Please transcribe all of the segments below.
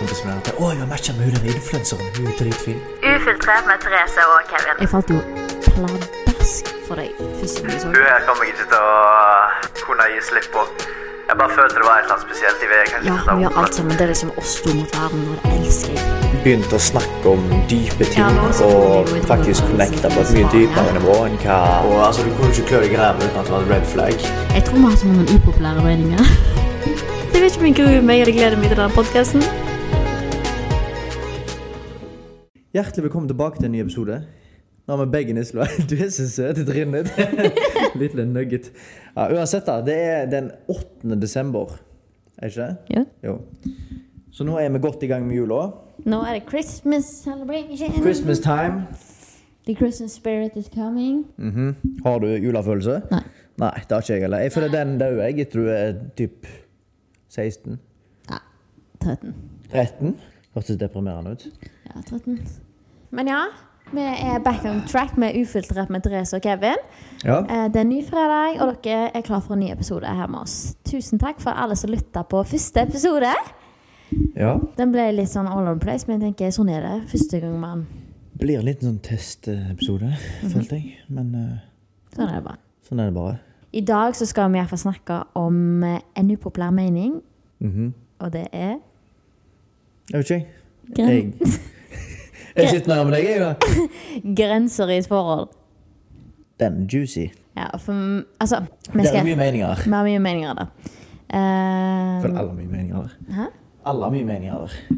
kompisen min at å, jeg har matcha med hun den influenseren. Hun er dritfin. Ufiltrert med Therese og Kevin. Jeg falt jo pladask for deg første gang Hun her kommer jeg ikke til å kunne gi slipp på. Jeg bare følte det var et eller annet spesielt. i vet Ja, hun vi gjør alt sammen. Det er liksom oss to mot verden, og det elsker jeg. Begynte å snakke om dype ting Ja, og faktisk connecta på et mye dypere nivå enn hva Og altså, Du kunne ikke klø deg i ræva uten at det var et red flag. Jeg tror vi har så mange upopulære meninger. Jeg vet ikke om jeg gruer meg eller gleder meg til denne podkasten. Hjertelig velkommen tilbake til en ny episode. Nå har vi begge nisler. Du er så søt i trynet. Lille nugget. Ja, uansett, da. Det er den 8. desember. Er ikke det? Ja. Jo. Så nå er vi godt i gang med jula. Nå er det Christmas celebration. Christmas time. The Christmas spirit is coming. Mhm. Har du julefølelse? Nei. Nei, det har ikke jeg heller. Jeg føler den dør jeg etter du er typ 16. Ja, 13. 13? Hørtes deprimerende ut. Ja, 13. Men ja, vi er back on track med Ufiltrert med Therese og Kevin. Ja. Eh, Det er ny fredag, og dere er klar for en ny episode her med oss. Tusen takk for alle som lytta på første episode. ja. Den ble litt sånn all over the place, men jeg tenker sånn er det første gang man Blir en liten sånn testepisode, følte jeg. Men uh, Sånn er det bare. sånn er det bare. I dag så skal vi i hvert fall snakke om eh, en upopulær mening, Mhm. og det er Jeg vet ikke, jeg. Jeg, sitter nærme deg, jeg, da. grenser i et forhold. Den er juicy. Ja, for altså vi Det er mye meninger. Vi har mye meninger der. Eh, For alle har mye meninger der. Hæ? Alle har mye meninger der.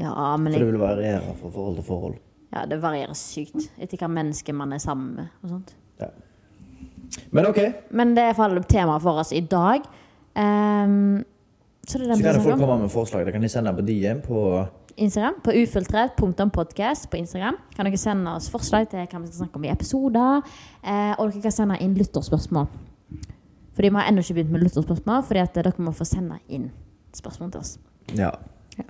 ja, men For det jeg, vil variere fra forhold til forhold. ja, det varierer sykt etter hva menneske man er sammen med. og sånt. Ja. Men ok, Men det er for alle temaet for oss i dag. Ehm, så det er så den vi kan skal folk om. komme med forslag. Da kan de sende på DM på Instagram, på ufiltret.podkast på Instagram. Kan dere sende oss forslag til hva vi skal snakke om i episoder. Eh, og dere kan sende inn lytterspørsmål. Fordi vi har ennå ikke begynt med lytterspørsmål, fordi at dere må få sende inn spørsmål til oss. Ja.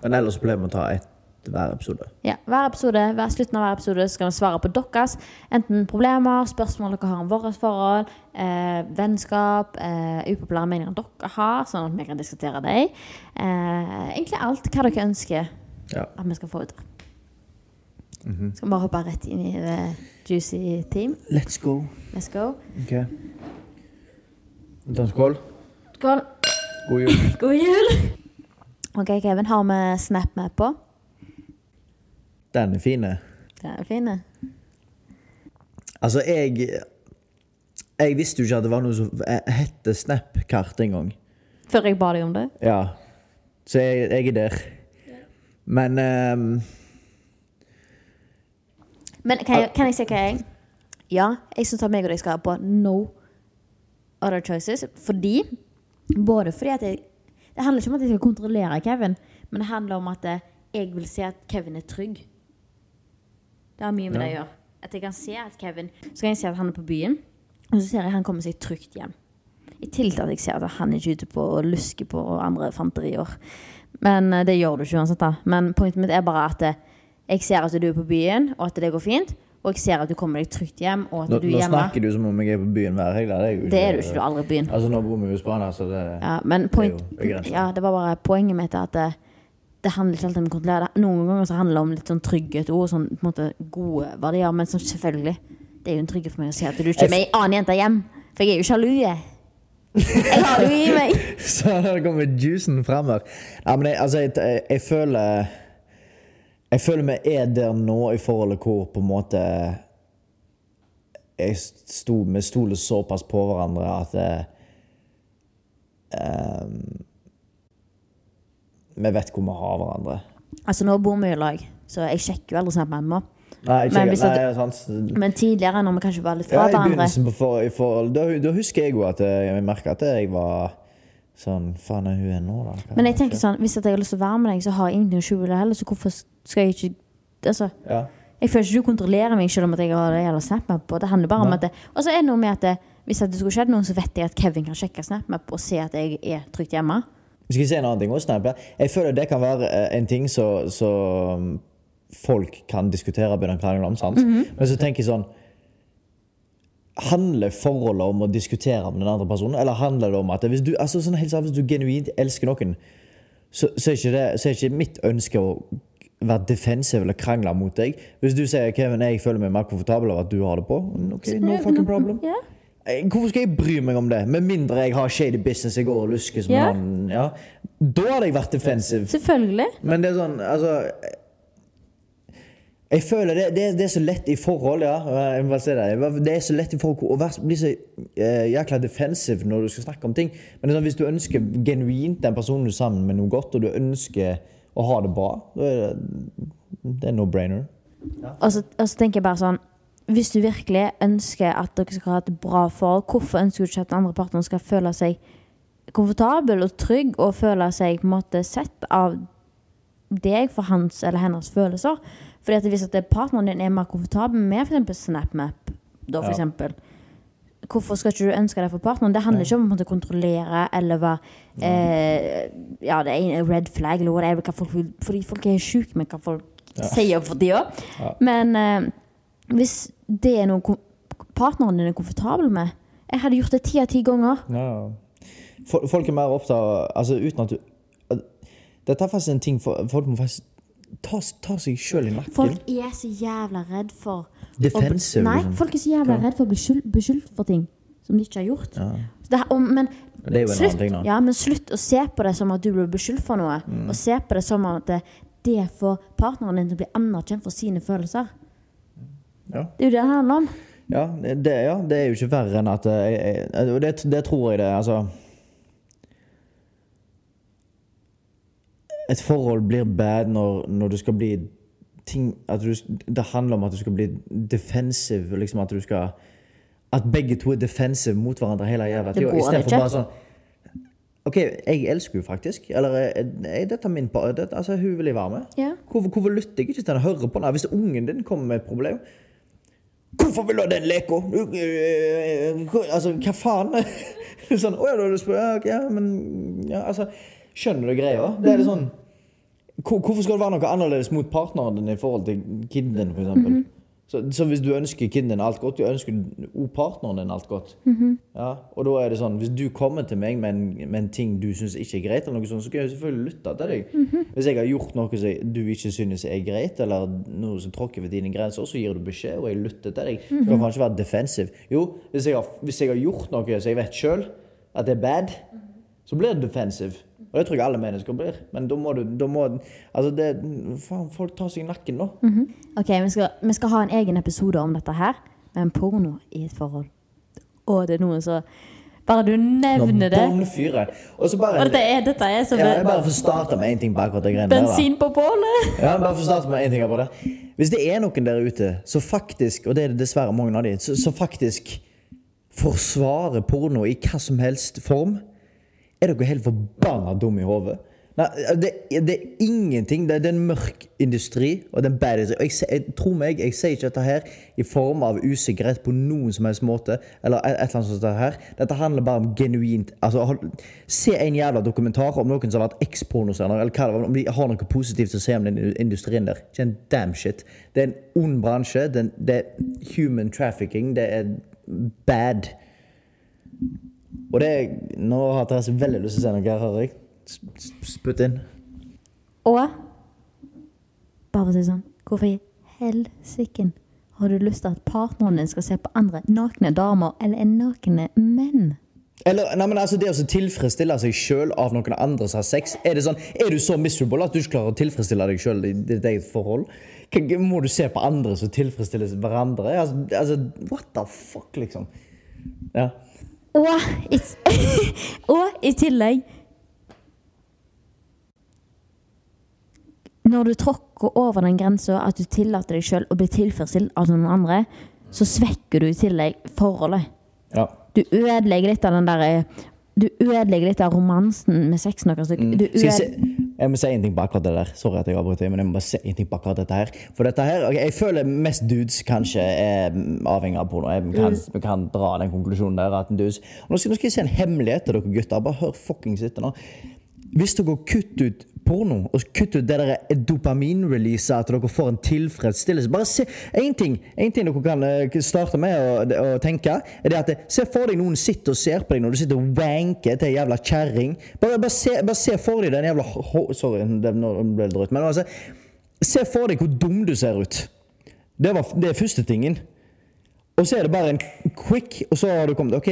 Men ellers pleier vi å ta ett hver episode. Ja, hver episode, hver slutten av hver episode skal vi svare på deres enten problemer, spørsmål dere har om vårt forhold, eh, vennskap, eh, upopulære meninger dere har, sånn at vi kan diskutere dem. Eh, egentlig alt hva dere ønsker Ja. at vi skal få ut. Skal vi bare hoppe rett inn i det juicy team? Let's go. Let's go. Ok. Ta en skål. Skål. God jul. God jul! Ok, Kevin, har vi Snap med på? Den er fin. Den er fin. Altså, jeg Jeg visste jo ikke at det var noe som hette Snap-kart engang. Før jeg ba deg om det. Ja. Så jeg, jeg er der. Men um, Men kan jeg, kan jeg si hva jeg Ja, jeg syns meg og deg skal ha på no other choices. Fordi Både fordi at jeg Det handler ikke om at jeg skal kontrollere Kevin, men det handler om at eh, jeg vil se at Kevin er trygg. Det har mye med Ja. det å gjøre. At jeg kan se at Kevin Så kan jeg se at han er på byen, og så ser jeg at han kommer seg trygt hjem. I tillegg til at jeg ser at han er ikke ute på å luske på andre fanterier. Men eh, det gjør du ikke uansett, da. Men pointet mitt er bare at eh, jeg ser at du er på byen, og at det går fint. Og jeg ser at du kommer deg trygt hjem, og at nå, du er nå hjemme. snakker du som om jeg er på byen hver helg. Det Det er du ikke, du er aldri på byen. Altså, nå bor vi i Spania, så det Ja, men point, Det er jo begrenset. ja, det var bare poenget mitt at det, det handler ikke alltid om å kontrollere. Noen ganger så handler det om litt sånn trygghet og sånn på en måte gode verdier, men selvfølgelig Det er jo en trygghet for meg å si at du ikke er med ei annen jente hjem. For jeg er jo sjalu. Jeg har det jo i meg. Så da kommer juicen frem her. Ja, men jeg, altså, jeg, jeg, jeg føler Jeg føler vi er der nå i forholdet hvor på en måte jeg sto, Vi stoler såpass på hverandre at eh, ehm, Vi vet hvor vi har hverandre. Altså, nå bor vi i lag, så jeg sjekker jo aldri sammen med meg. Nei, ikke Men hvis at- sant. Men tidligere, når vi kanskje var litt Ja, fra I hverandre begynnelsen på for, i forhold, da, da husker jeg jo at eh, jeg merka at jeg var sånn Faen, er hun nå, da? Men jeg tenker sånn, hvis jeg har lyst til å være med deg, så har jeg ingenting å skjule heller, så hvorfor skal jeg ikke Altså, ja. jeg føler ikke du kontrollerer meg selv om at jeg har det jævla SnapMap på. Det handler bare om at Og så er det noe med at det, hvis at det skulle skjedd noe, så vet jeg at Kevin kan sjekke SnapMap og se at jeg er trygt hjemme. Skal jeg si en annen ting også, Snap? Jeg føler det kan være eh, en ting som så folk kan diskutere og begynne å krangle om. sant? Men så tenker jeg sånn Handler forholdet om å diskutere med den andre personen, eller handler det om at hvis du, altså sånn helt hvis du genuint elsker noen, så, så, er ikke det, så er ikke mitt ønske å være defensiv eller krangle mot deg. Hvis du sier Kevin, jeg føler meg mer komfortabel av at du har det på, ok, no fucking problem. Ja. Eh, Hvorfor skal jeg bry meg om det? Med mindre jeg har shady business jeg går og lusker som Ja. han. Ja. Da hadde jeg vært defensiv. Selvfølgelig. Men det er sånn, altså Jeg føler det, det, det er så lett i forhold, ja. Jeg må bare det. Det er så lett i forhold å være, bli så eh, jækla defensiv når du skal snakke om ting. Men sånn, hvis du ønsker genuint den personen du er sammen med noe godt, og du ønsker å ha det bra, da er det, det er no-brainer. Og så, og så tenker jeg bare sånn Hvis du virkelig ønsker at dere skal ha et bra forhold, hvorfor ønsker du ikke at den andre partneren skal føle seg komfortabel og trygg og føle seg på en måte sett av deg for hans eller hennes følelser? Fordi at Hvis at det- partneren din er mer komfortabel med f.eks. SnapMap, da for Ja. eksempel, hvorfor skal ikke du ønske det for partneren? Det handler ikke om å kontrollere eller være eh, Ja, det er en red flag eller whatever, hva folk, vil- fordi folk er sjuke med hva folk sier for tida. Ja. Men eh, hvis det er noe partneren din er komfortabel med Jeg hadde gjort det ti av ti ganger. Ja. Folk er mer opptatt av Altså uten at du Dette er faktisk en ting Folk må faktisk ta, ta seg sjøl i nakken. Folk er så jævla redd for å- Defensive, Nei, liksom. folk er så jævla redd for å bli skyld- beskyldt for ting som de ikke har gjort. Ja. Det, og, men, Det er jo en slutt, annen ting, da. Ja, men slutt å se på det som at du blir beskyldt for noe. Mm. Og se på det som at det, det får partneren din til å bli anerkjent for sine følelser. Ja. Det er jo det det handler om. Ja, det, ja, det er jo ikke verre enn at eh, jeg, jeg, Og det, det tror jeg det er. Altså Et forhold blir bad når, når du skal bli ting du, Det handler om at du skal bli defensive. Liksom at du skal At begge to er defensive mot hverandre hele jævla tida. Istedenfor bare sånn OK, jeg elsker henne faktisk. Eller er, er dette min par? Dette, altså, hun vil jeg være med. Ja. Hvorfor, hvorfor lytter jeg ikke til henne hører på henne? Hvis ungen din kommer med et problem Hvorfor vil du ha den leka? Øh, Altså, hva faen? sånn, å ja, du spør, ja, okay, men ja, altså, Skjønner du greia? Det er litt sånn Hvorfor skal det være noe annerledes mot partneren din i forhold til kiden din, for eksempel? så, så hvis du ønsker kiden din alt godt, du ønsker også partneren din alt godt. ja, og da er det sånn, hvis du kommer til meg med en, med en ting du syns ikke er greit, eller noe sånt, så kan jeg selvfølgelig lytte til deg. Hvis jeg har gjort noe som du ikke synes er greit, eller noe som tråkker ved dine grenser, så gir du beskjed, og jeg lytter til deg. Du kan ikke være defensiv. Jo, hvis jeg har, hvis jeg har gjort noe som jeg vet sjøl at det er bad, så blir det defensiv. Og det tror jeg alle mennesker blir. Men da må du da må, Altså, det Faen, folk tar seg i nakken, da. Ok, vi skal, vi skal ha en egen episode om dette her, med en porno i et forhold. Å, det er noen som Bare du nevner det. Og så bare dette er, dette er så ja, jeg bare får starte med én ting på akkurat det greiene der. bensin på bålet. Ja, bare for å starte med en ting på det. Hvis det er noen der ute som faktisk, og det er det dessverre mange av de, Så som faktisk forsvarer porno i hva som helst form, er dere helt forbanna dumme i hodet. Det, det er ingenting. Det er, en mørk industri. Og det er en bad industri. Og jeg, jeg, tro meg, jeg sier ikke dette her i form av usikkerhet på noen som helst måte. Eller et, eller annet sånt her. Dette handler bare om genuint altså, Se en jævla dokumentar om noen som har vært eks-pornostjerner, eller om de har noe positivt å se om den industrien der. Ikke en damn shit. Det er en ond bransje. Det er, det er human trafficking. Det er bad. Og det Nå har Therese veldig lyst til å si noe hører jeg. Sp- sp- Spytt inn. Og bare for å si sånn, hvorfor i helsiken har du lyst til at partneren din skal se på andre nakne damer eller nakne menn? Eller, nei, men altså Det å tilfredsstille seg sjøl av noen andre som har sex Er det sånn, er du så miserable at du ikke klarer å tilfredsstille deg sjøl i ditt eget forhold? Må du se på andre som tilfredsstiller hverandre? Altså, altså, What the fuck, liksom? Ja. Og i, og i tillegg Når du tråkker over den grensa at du tillater deg sjøl å bli tilfredsstilt av noen andre, så svekker du i tillegg forholdet. ja. Du ødelegger litt av den der Du ødelegger litt av romansen med sexen Noen Du Skal jeg, si, jeg må si en ting på akkurat det der. Sorry at jeg avbryter, men jeg må bare si en ting på akkurat dette her. For dette her, okay, Jeg føler mest dudes kanskje er avhengig av porno. Jeg kan, vi kan dra den konklusjonen der. at en dudes, nå skal, nå skal jeg si en hemmelighet til dere gutter. Bare hør fuckings etter nå. Hvis dere kutter ut porno og kutt ut det der dopaminreleaset, at dere får en tilfredsstillelse. Bare se én ting, en ting dere kan eh, starte med å, tenke, er det at eh, se for deg noen sitter og ser på deg når du sitter og wanker til ei jævla kjerring. Bare, bare, se, bare se for deg den jævla Sorry, det, ble drøyt. Men altså, se for deg hvor dum du ser ut. Det, var, det er første tingen. Og så er det bare en quick, og så har du kommet OK.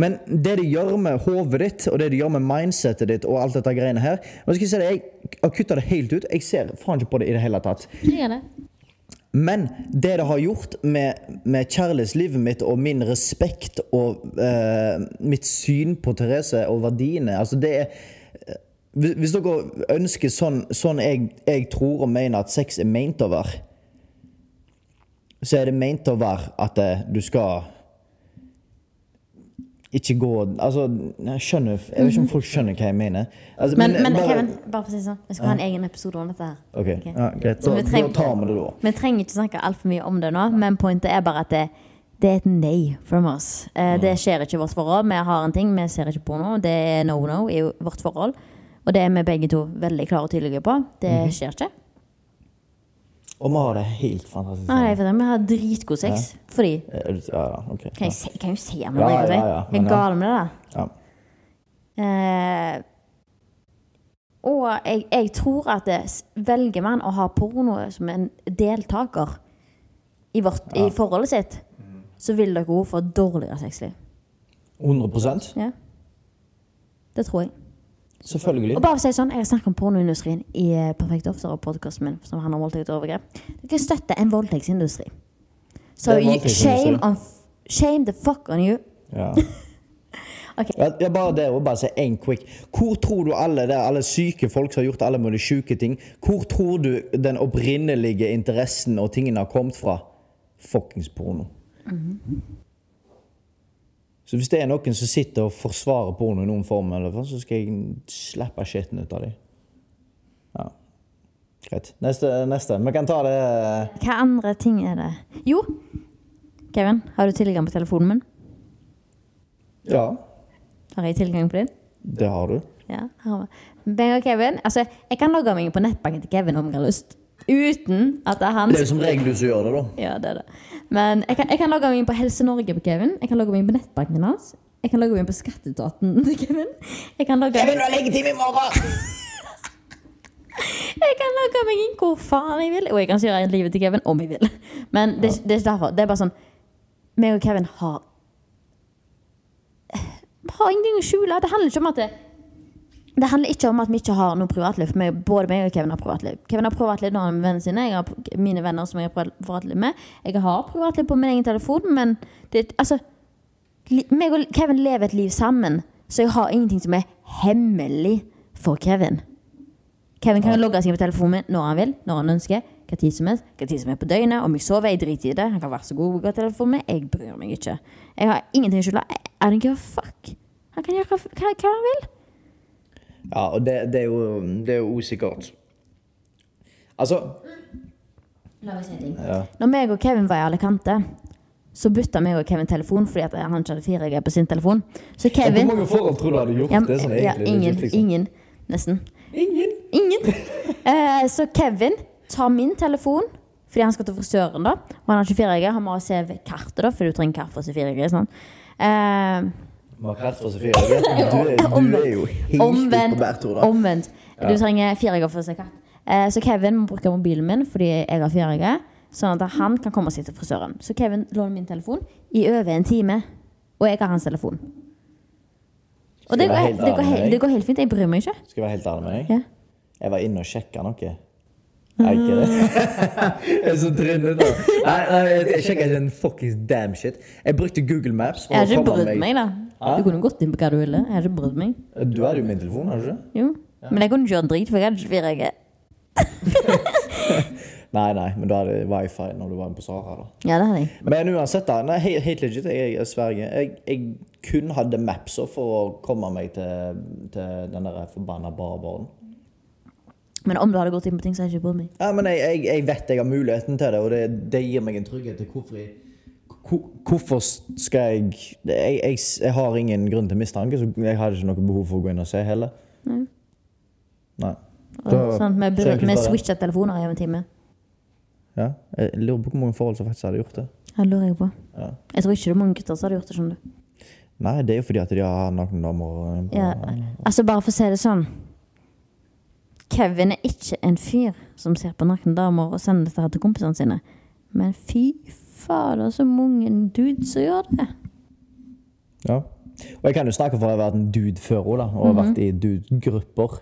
Men det de gjør med hodet ditt, og det de gjør med mindsetet ditt, og alt dette greiene her nå skal Jeg si det, jeg har kutta det helt ut. Jeg ser faen ikke på det i det hele tatt. Det. Men det det har gjort med, med kjærlighetslivet mitt og min respekt og eh, mitt syn på Therese og verdiene altså det er eh, hvis, hvis dere ønsker sånn, sånn jeg, jeg tror og mener at sex er meint å være, så er det meint å være at eh, du skal ikke gå Altså, jeg skjønner Jeg vet ikke om folk skjønner hva jeg mener. Altså, Men, men bare- Kevin, bare for å si sånn, vi skal ha en egen episode om dette her. Ok, Ok. ja, greit. Da, vi trenger- da tar vi det da. Vi trenger ikke snakke altfor mye om det nå, men pointet er bare at det, det er et nei from us. Eh, det skjer ikke i vårt forhold. Vi har en ting, vi ser ikke på noe. Det er no-no i vårt forhold. Og det er vi begge to veldig klare og tydelige på. Det Mhm. skjer ikke. Og vi har det helt fantastisk. Nei, Vi har dritgod sex. Fordi Ja, ja, ok. Kan jeg, se, kan jo si om Ja, det? ja, ja, Jeg er ja. gal med det, da. Ja. Eh, og jeg, jeg tror at det, velger man å ha porno som en deltaker i, vårt, i forholdet sitt, så vil dere òg få dårligere sexliv. 100% Ja. Det tror jeg. Selvfølgelig. Og bare å si sånn, Jeg har snakket om pornoindustrien i eh, Perfekt Officer og podkasten min som handler om voldtekt og overgrep. Dere støtter en voldtektsindustri. You- shame, on, shame the fuck on you. Ja. Ok. Ja, bare det å bare si én quick. Hvor tror du alle det, alle syke folk som har gjort alle mulige syke ting, hvor tror du den opprinnelige interessen og tingene har kommet fra? Fuckings porno. Så hvis det er noen som sitter og forsvarer porno i noen form, så skal jeg slappe skitten ut av dem. Ja. Greit. Neste, neste. Vi kan ta det Hva andre ting er det? Jo, Kevin, har du tilgang på telefonen min? Ja, Har jeg tilgang på din? det har du. Ja. har meg og Kevin Altså, jeg kan logge meg på nettbanken til Kevin om jeg har lyst. Uten at det er hans Det er som regel du som gjør det, da. Ja, det er det. Men jeg kan, jeg kan logge meg inn på Helse Norge på Kevin. Jeg kan logge meg inn på nettbanken hans. Jeg kan logge meg inn på skatteetaten til Kevin. Jeg kan logge, Kevin, du har leggetime i morgen! jeg kan logge meg inn hvor faen jeg vil. Og jeg kan styre livet til Kevin om jeg vil. Men det, det er ikke derfor. Det er bare sånn meg og Kevin har har ingenting å skjule. Det handler ikke om at det, det handler ikke om at vi ikke har noe privatliv. for Både meg og Kevin har privatliv. Kevin har privatliv når han er med vennene sine. Jeg har mine venner som jeg har privatliv med. Jeg har privatliv på min egen telefon, men det, altså meg og Kevin lever et liv sammen, så jeg har ingenting som er hemmelig for Kevin. Kevin kan logge seg på telefonen min når han vil, når han ønsker. Hva tid som helst, hva tid som er på døgnet. Om jeg sover, jeg driter i det. Han kan være så god å gå telefonen min. Jeg bryr meg ikke. Jeg har ingenting å skylde. I don't give a fuck. Han kan gjøre hva, hva han vil. Ja, og det, det er jo Det er jo usikkert. Altså La meg si en ting. Ja. Når meg og Kevin var i Alicante, så bytta meg og Kevin telefon fordi at han ikke hadde 4G på sin telefon. Så Kevin Hvor mange forhold tror du hadde gjort ja, det sånn ja, ingen, legit, liksom? ingen. Nesten. Ingen? Ingen. Eh, så Kevin tar min telefon fordi han skal til frisøren, da. Og han har ikke 4G. Han må se kartet, da, for du trenger kart for å se 4G. Sånn. Eh, Var rett Sofie Sofie. Du du er jo helt omvendt. på bærtur, da. omvendt. Du trenger 4G for å se kart. Eh, så Kevin må bruke mobilen min fordi jeg har 4G, sånn at han kan komme seg til frisøren. Så Kevin låner min telefon i over en time, og jeg har hans telefon. Og det går, helt det, går helt, det går helt fint. Jeg bryr meg ikke. Skal jeg være helt ærlig med deg? Ja. Jeg var inne og sjekka noe. Er ikke det? jeg er så trynet, da. Nei, nei, jeg sjekka ikke en fuckings damn shit. Jeg brukte Google Maps. for Jeg har ikke brydd meg, da. Hæ? Du kunne gått inn på hva du ville. Jeg har ikke brydd meg. Du er jo min telefon, er du ikke? Jo. Men jeg kunne kjørt drit, for jeg hadde ikke 4G. Nei, nei, men du hadde wifi når du var på Sara. da. Ja, det hadde jeg. Men uansett, da. Nei, helt, helt legit, jeg, jeg sverger. Jeg, jeg kun hadde Mapsa for å komme meg til, til den der forbanna barbaren. Men om du hadde gått inn på ting, så hadde jeg ikke brydd meg. Ja, men jeg, jeg, jeg vet jeg har muligheten til det, og det, det gir meg en trygghet til hvorfor jeg Hvorfor skal jeg jeg, jeg jeg har ingen grunn til mistanke, så jeg hadde ikke noe behov for å gå inn og se heller. Nei. Nei. Da- sånn, vi så vi switcha telefoner i en time. Ja. Jeg lurer på hvor mange forhold som faktisk hadde gjort det. Det lurer jeg på. Ja. Jeg tror ikke det er mange gutter som hadde gjort det. skjønner du Nei, det er jo fordi at de har noen damer på- ja. Altså Bare for å si det sånn Kevin er ikke en fyr som ser på nakne damer og sender dette til kompisene sine. Men fy fader, så mange dudes som gjør det. Ja. Og jeg kan jo snakke for å ha vært en dude før òg, mm Og vært i dude-grupper.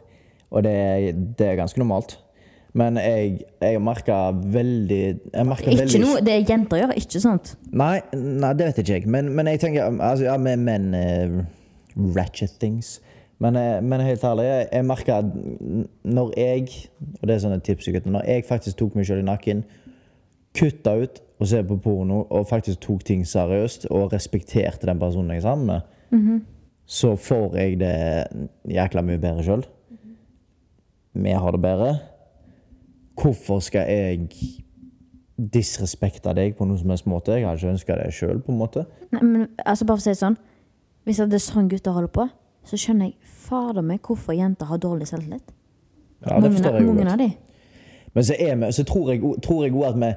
Og det, er- det er ganske normalt. Men jeg, jeg merka veldig veldig noe, Det jenter gjør ikke sant? Nei, nei, det vet ikke jeg. Men, men jeg tenker altså, Ja, med menn uh, Ratchet things. Men, eh, men helt ærlig, jeg, merka at når jeg Og det er sånne tips Når jeg faktisk tok meg sjøl i nakken, kutta ut å se på porno og faktisk tok ting seriøst og respekterte den personen jeg er sammen med, så får jeg det jækla mye bedre sjøl. Vi har det bedre. Hvorfor skal jeg disrespekte deg på noe som helst måte? Jeg har ikke ønska det sjøl, på en måte. Nei, men altså bare for å si det sånn Hvis det er sånn gutter holder på, så skjønner jeg fader meg hvorfor jenter har dårlig selvtillit. Ja, det forstår jeg jo godt. Men så, vi, så tror jeg òg at vi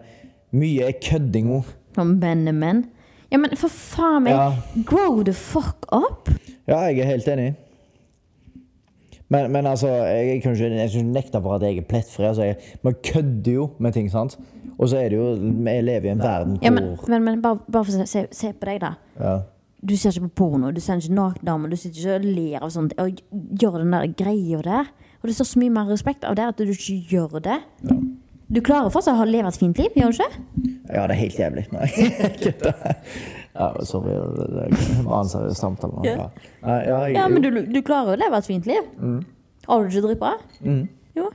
mye er kødding òg. Er. Ja, men for faen meg, Ja. grow the fuck up! Ja, jeg er helt enig. Men, men altså, jeg, jeg kan ikke, jeg kan ikke nekte for at jeg er plettfri. Altså, jeg, man kødder jo med ting, sant? Og så er det jo Vi lever i en verden hvor Ja, men, men, men bare, bare for å se, se på deg, da. ja. Du ser ikke på porno, du ser ikke nakendamer, du sitter ikke og ler av sånt og gjør den der greia der. Og det står så mye mer respekt av det at du ikke gjør det. Du klarer fortsatt å leve et fint liv, gjør du ikke? ja, det er helt jævlig. Nei, kødda. Ja, sorry. Det er en annen seriøs samtale. Ja. Nei, ja, jeg, Ja, men du, du klarer å leve et fint liv. Har du det ikke dritbra? Jo.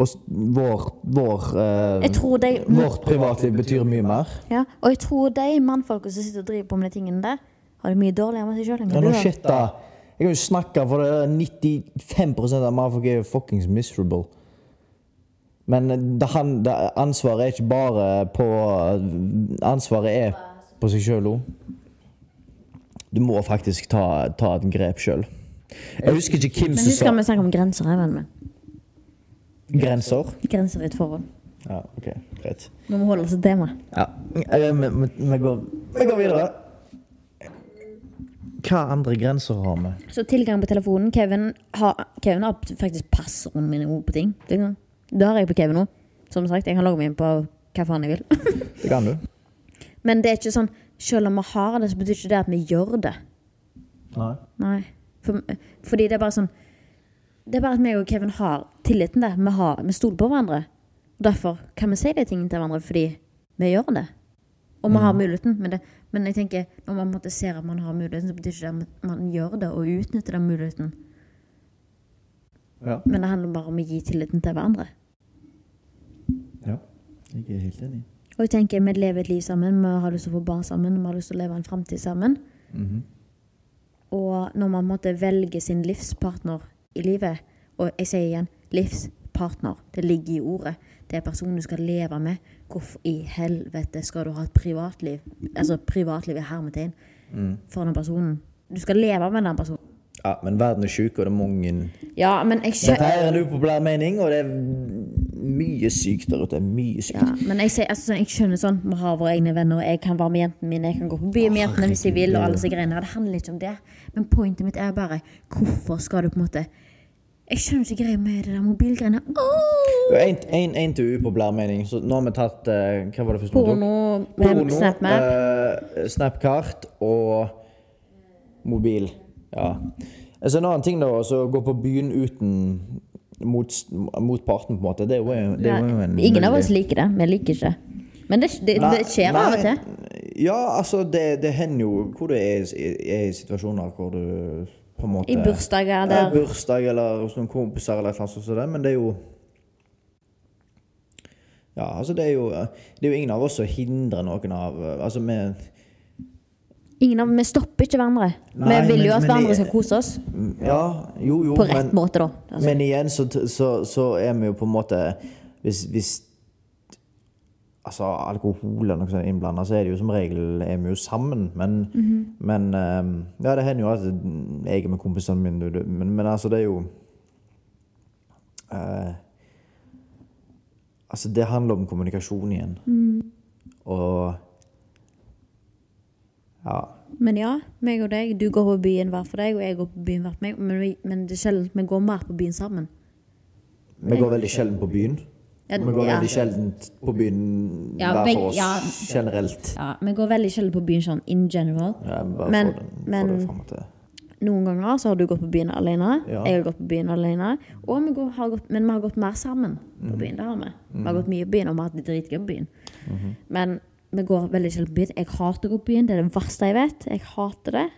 Og vår, vår eh, de Vårt privatliv betyr mye mer. ja, Og jeg tror de mannfolka som sitter og driver på med de tingene der, har det mye dårligere med seg sjøl enn du har. Jeg kan jo snakke for det. 95% av motherfuckers er jo fuckings miserable. Men det, han, det, ansvaret er ikke bare på Ansvaret er på seg sjøl òg. Du må faktisk ta, ta et grep sjøl. Jeg husker ikke hvem Men som Men at sa vi snakke om grenser her, vennen min. Grenser. Grenser i et forhold. Ja, ok, greit. Vi må holde oss til temaet. Ja. Eh, Vi, vi, vi, går, vi går videre. Hva andre grenser har vi? Så tilgang på telefonen. Kevin har, Kevin har faktisk passordene mine på ting. Det har jeg på Kevin nå. Som sagt, jeg kan logge meg inn på hva faen jeg vil. Det kan du. Men det er ikke sånn selv om vi har det, så betyr ikke det at vi gjør det. Nei. Nei. For, fordi det er bare sånn Det er bare at meg og Kevin har tilliten der. Vi, har, vi stoler på hverandre. Derfor kan vi si de tingene til hverandre fordi vi gjør det. Og vi har muligheten. Men, det, men jeg tenker, når man måtte ser at man har muligheten, så betyr ikke det at man gjør det og utnytter den muligheten. Ja. Men det handler bare om å gi tilliten til hverandre. ja. Jeg er helt enig. Og jeg tenker, vi lever et liv sammen, vi har lyst til å få barn sammen, vi har lyst til å leve en framtid sammen. Og når man måtte velge sin livspartner i livet, og jeg sier igjen livspartner, det ligger i ordet, det er personen du skal leve med. Hvorfor i helvete skal du ha et privatliv? Altså privatliv i hermetegn for den personen. Du skal leve med den personen. Ja, men verden er sjuk, og det er mange Ja, men jeg Dette er en upopulær mening, og det er mye sykt der ute. Mye sykt. ja, men jeg, altså, jeg skjønner sånn, vi har våre egne venner, og jeg kan være med jentene mine, jeg kan gå på byen med jentene hvis jeg vil, og alle disse greiene. Det handler ikke om det. Men pointet mitt er bare, hvorfor skal du på en måte Jeg skjønner ikke greia med det der mobilgreiene. Oh! En til upopulær mening. Så nå har vi tatt eh, Hva var det første? Porno Porno, SnapMap. eh, Snapkart og mobil. Ja. Altså en annen ting, da, altså, å gå på byen uten mot, parten på en måte. Det er jo, det er jo en Ingen av oss liker det. Vi liker ikke. Men det, det, det skjer av og til. Ja, altså, det, det hender jo hvor du er, er i situasjoner hvor du på en måte I bursdager Ja, bursdag eller hos noen kompiser eller et eller annet sånt som det, men det er jo Ja, altså det er jo Det er jo ingen av oss som hindrer noen av Altså vi Ingen av Vi stopper ikke hverandre. Nei, vi vil jo at hverandre skal kose oss. Ja, jo, jo, På rett men, måte, da. Altså. men igjen så, så, så er vi jo på en måte Hvis, hvis altså, alkohol eller noe sånt innblanda, så er det jo som regel er vi jo sammen. Men, men eh, Ja, det hender jo at jeg er med kompisene mine, men, men altså, det er jo eh, Altså, det handler om kommunikasjon igjen. Og Ja. Men ja, meg og deg. Du går på byen hver for deg, og jeg går på byen hver for meg. Men, vi, men det er sjelden vi går mer på byen sammen. Vi går veldig sjelden på byen. Ja, Vi går veldig sjelden på byen Ja, hver for oss ja. generelt. Ja, Vi går veldig sjelden på byen sånn in general. Ja, bare Men- men-. Noen ganger så har du gått på byen alene. Ja. Jeg har gått på byen alene. Og vi går, har gått, men vi har gått mer sammen på byen. Det har vi. Vi har gått mye på byen, og vi har hatt det dritgøy på byen. Men vi går veldig sjelden på byen. Jeg hater å gå på byen. Det er det verste jeg vet. Jeg hater det.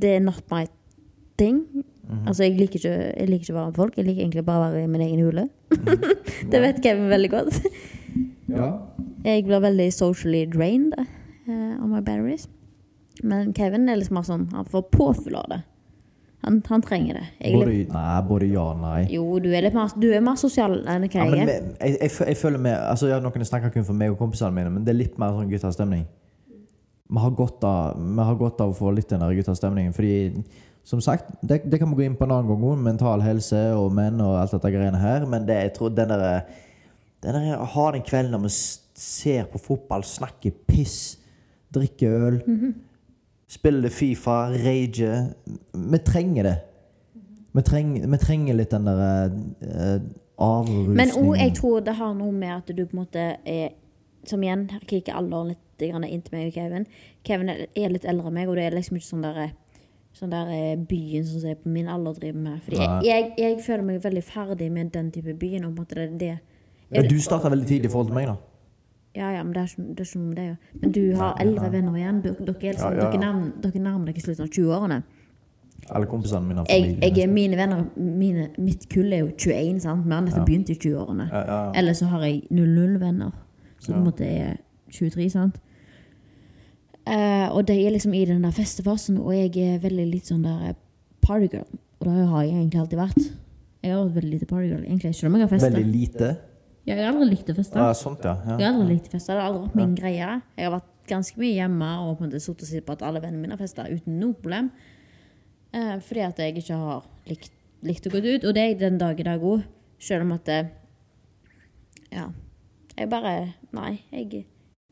Det er not my thing. Altså, jeg liker, ikke, jeg liker ikke å være med folk. Jeg liker egentlig bare å være i min egen hule. det vet Kevin veldig godt. Ja. Jeg blir veldig socially drained uh, on my batteries. Men Kevin er liksom mer sånn Han får påfyll av det. Han, han trenger det. Både, nei, både ja og nei. jo, du er mer, du er mer sosial enn hva jeg er. jeg, jeg, jeg føler med, altså ja, Noen snakker kun for meg og kompisene mine, men det er litt mer sånn guttastemning. Vi har godt av, vi har godt av å få litt den der guttastemningen. Fordi, som sagt, det, det kan vi gå inn på en annen gang. Mental helse og menn og alt dette greiene her. Men det, jeg tror den der, den der å ha den kvelden når vi ser på fotball, snakker piss, drikker øl, spiller Fifa, rager Vi trenger det. Vi trenger, vi trenger litt den der uh, avrusningen. Men òg, jeg tror det har noe med at du på en måte er Som igjen, her kikker alderen litt inn til meg og Kevin. Kevin er litt eldre enn meg, og det er liksom ikke sånn der Sånn der eh, byen som jeg på min alder driver med. Fordi jeg, jeg, jeg føler meg veldig ferdig med den type byen. En måte det det Ja, du starta veldig tidlig i forhold til meg, da. Ja, ja, men det er ikke, det er ikke noe med det å gjøre. Men du har eldre venner igjen. Dere, dere, er liksom, Ja, dere, nærmer, dere nærmer dere slutten av 20-årene. Alle kompisene mine har familie. jeg, er- mine venner, mine, mitt kull er jo 21, sant? Vi har nettopp begynt i 20-årene. Ja, ja, ja. Eller så har jeg 00-venner, som på en måte er 23, sant? Eh, og de er liksom i den der festefasen, og jeg er veldig litt sånn der eh, partygirl. Og det har jeg egentlig alltid vært. Jeg har vært veldig lite partygirl, egentlig. Selv om jeg har festet. Veldig lite. Ja, jeg har aldri likt å feste. Ja, sånt, ja. Jeg har aldri likt å feste. Det har aldri vært min greie. Jeg har vært ganske mye hjemme og på en måte sittet og sett på at alle vennene mine har festa uten noe problem. Eh, fordi at jeg ikke har likt, likt å gå ut. Og det er den dag i dag òg. Selv om at det, Ja. Jeg bare Nei. Jeg,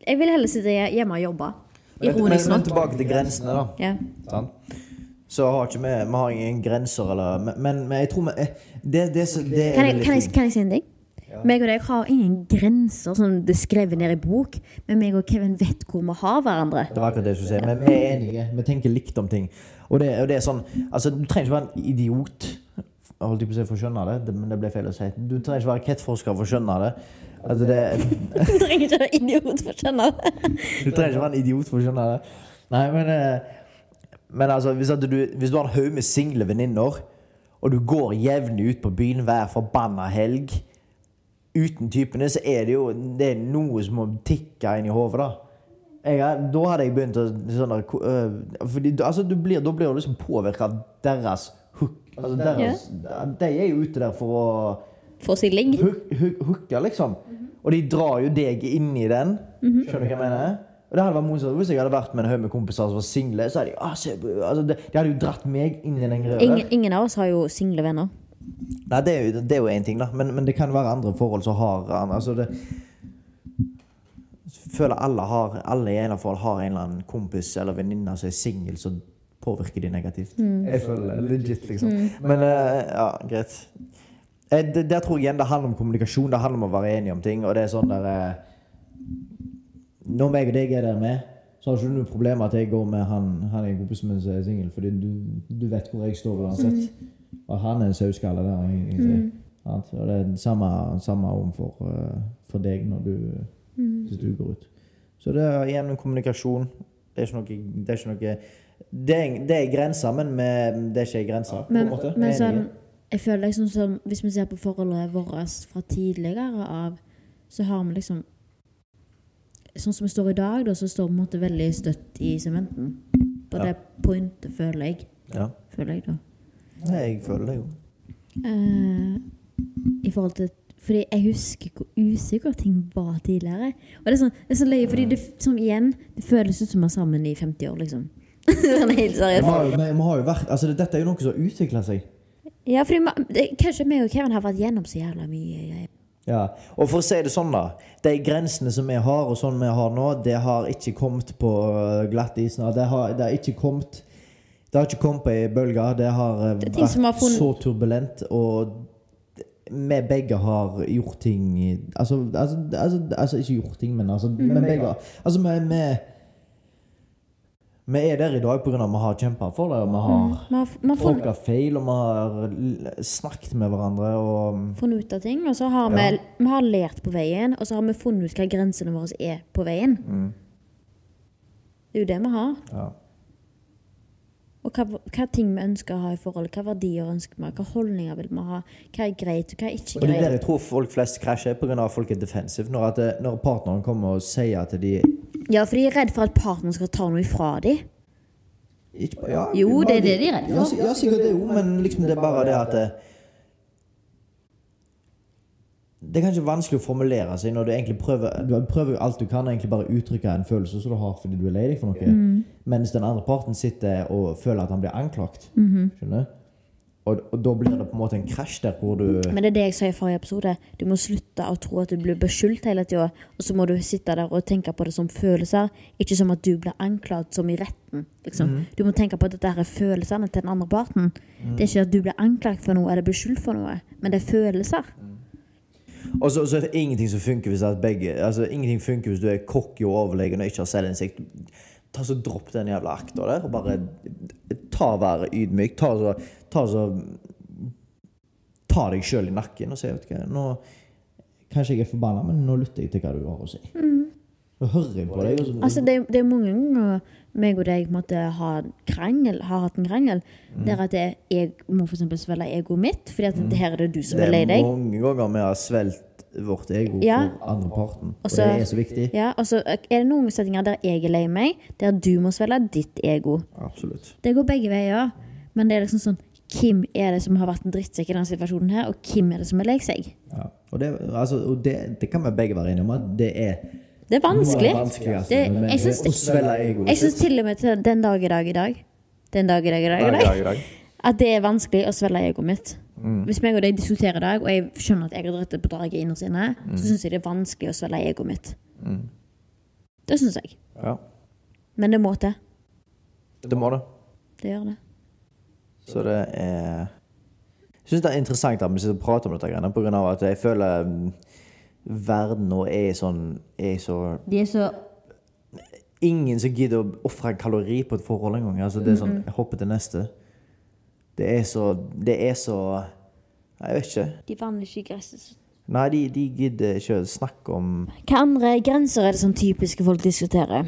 jeg vil heller sitte hjemme og jobbe. Men, men, men tilbake til grensene, da. Ja. Sånn. Så har ikke vi Vi har ingen grenser, eller Men, men, jeg tror vi eh, Det, det, det, det Kan, jeg, kan, jeg, kan jeg si en ting? Meg og deg har ingen grenser som det er skrevet ned i bok, men meg og Kevin vet hvor vi har hverandre. Det var akkurat det jeg skulle si. Men vi er enige. Vi tenker likt om ting. Og det, og det er sånn Altså, du trenger ikke være en idiot jeg holdt på å si for å skjønne det, det, men det ble feil å si. Du trenger ikke være kettforsker for å skjønne det. Altså, det Du trenger ikke være idiot for å skjønne det. Du trenger ikke være en idiot for å skjønne det. Nei, men eh, Men altså, hvis, at du, hvis du har en haug med single venninner, og du går jevnlig ut på byen hver forbanna helg uten typene, så er det jo det er noe som må tikke inn i hodet, da. Jeg, da hadde jeg begynt å sånn der, øh, fordi, altså, du blir, Da blir du liksom påvirka av deres hook. Altså, deres, De er jo ute der for å Få seg ligg. hook- hook- hooke, liksom. Og de drar jo deg inn i den. Skjønner du hva jeg mener? Og det hadde vært morsomt Hvis jeg hadde vært med en haug med kompiser som var single, så hadde de, ah, se, altså, de, de hadde jo dratt meg inn i den greia. Ingen, ingen av oss har jo single venner. Nei, det er jo det er jo én ting, da. Men, men det kan være andre forhold som har altså det, Jeg føler alle har Alle i en eller annen har en eller annen kompis eller venninne som er singel, som påvirker de negativt. Jeg føler det legit, liksom. Men uh, ja, greit. Eh, det, der tror jeg igjen det handler om kommunikasjon. Det handler om å være enige om ting. Og det er sånn der eh, Når meg og deg er der med, så har ikke du noe problem med at jeg går med han Han er en kompis min som er singel, fordi du, du vet hvor jeg står uansett. Og han er en sauskalle der, egentlig. Mm. Og det er det samme, samme om for, eh, for deg når du, hvis du går ut. Så det er igjen en kommunikasjon. Det er ikke noe Det er, ikke noe, det er, det er grenser, men med, det er ikke grenser. på en måte. men sånn. Jeg føler liksom som Hvis vi ser på forholdet vårt fra tidligere av, så har vi liksom Sånn som vi står i dag, da, så står vi på en måte veldig støtt i sementen. På Ja. det pointet, føler jeg. Ja. Føler jeg, da. Nei, Jeg føler det jo. Uh, I forhold til Fordi jeg husker hvor usikker ting var tidligere. Og det er sånn, det er så løye, fordi det, som igjen, det føles ut som vi er sammen i 50 år, liksom. Sånn helt seriøst. vi, vi har jo vært, altså Dette er jo noe som har utvikla seg. Ja, fordi det, kanskje meg og Kevin har vært gjennom så jævla mye greier. Ja, og for å si det sånn, da. De grensene som vi har, og sånn vi har nå, det har ikke kommet på glatt is. Det har, det har ikke kommet Det har ikke kommet på ei bølge. Det har det vært har funnet- så turbulent, og vi begge har gjort ting Altså, altså, altså, altså ikke gjort ting, men altså mm. Vi begge Altså, vi, vi vi er der i dag pga. at vi har kjempa for det, og vi har Vi har, vi har funnet, tråkka feil, og vi har snakket med hverandre, og funnet ut av ting, og så har Ja. vi, vi har lært på veien, og så har vi funnet ut hva grensene våre er på veien. Det er jo det vi har. ja. Og hva, hva ting vi ønsker å ha i forhold, hva verdier ønsker vi, hva holdninger vil vi ha, hva er greit, og hva er ikke greit. Og det er der jeg tror folk flest krasjer, pga. at folk er defensive. Når, at det, når partneren kommer og sier at de Ja, for de er redd for at partneren skal ta noe ifra dem. ikke, ja, Jo, det er det de er redd for. Ja, sikkert det jo, men liksom det er bare det at det, det er kanskje vanskelig å formulere seg når du egentlig prøver Du prøver alt du kan, egentlig bare uttrykke en følelse som du har fordi du er lei deg for noe. Mm. Mens den andre parten sitter og føler at han blir anklagt. Mhm. Skjønner? Og, og da blir det på en måte en krasj der hvor du Men det er det jeg sa i forrige episode. Du må slutte å tro at du blir beskyldt hele tida. Og så må du sitte der og tenke på det som følelser, ikke som at du blir anklaget som i retten. Liksom. Du må tenke på at dette er følelsene til den andre parten. Det er ikke at du blir anklaget for noe eller beskyldt for noe, men det er følelser. Og så, så er det ingenting som funker hvis begge Altså ingenting funker hvis du er cocky og overlegen og ikke har selvinnsikt. Ta så Dropp den jævla akta der, og bare ta være ydmyk. Ta så, ta så Ta deg sjøl i nakken og si vet du hva, nå Kanskje jeg er forbanna, men nå lytter jeg til hva du har å si. Nå hører jeg på deg. Så, Altså, det, det er mange ganger meg og deg måtte ha krangel, har hatt en krangel der at jeg, jeg må for eksempel svelge egoet mitt, fordi at det her er det du som det er lei er mange ganger vi har svelgt vårt ego Ja. for andre parten. Og, Og det er så viktig. Ja, og så er det noen settinger der jeg er lei meg, der du må svelge ditt ego. Absolutt. Det går begge veier. Men det er liksom sånn Hvem er det som har vært en drittsekk i denne situasjonen her, og hvem er det som er lei seg? Ja. Og, det, altså, og det, det kan vi begge være enige om at det er Det er vanskelig. det er Det- jeg syns å det- Jeg syns til og med til den dag i dag i dag Den dag i dag i dag, i dag, i dag. at det er vanskelig å svelge egoet mitt. Mm. Hvis meg og deg diskuterer i dag, og jeg skjønner at jeg har dratt det på draget innerst inne, Mm. så syns jeg det er vanskelig å svelge egoet mitt. Det syns jeg. Ja, Men det må til. det må det. Det gjør det. Så det er Jeg syns det er interessant at vi sitter og prater om dette, greiene, på grunn av at jeg føler mm, verden nå er sånn er så De er så Ingen som gidder å ofre en kalori på et forhold engang. Altså, det er sånn Jeg hopper til neste. Det er så Det er så Jeg vet ikke. De vanner ikke gresset gresset. Nei, de, de gidder ikke å snakke om Hva andre grenser er det sånn typiske folk diskuterer?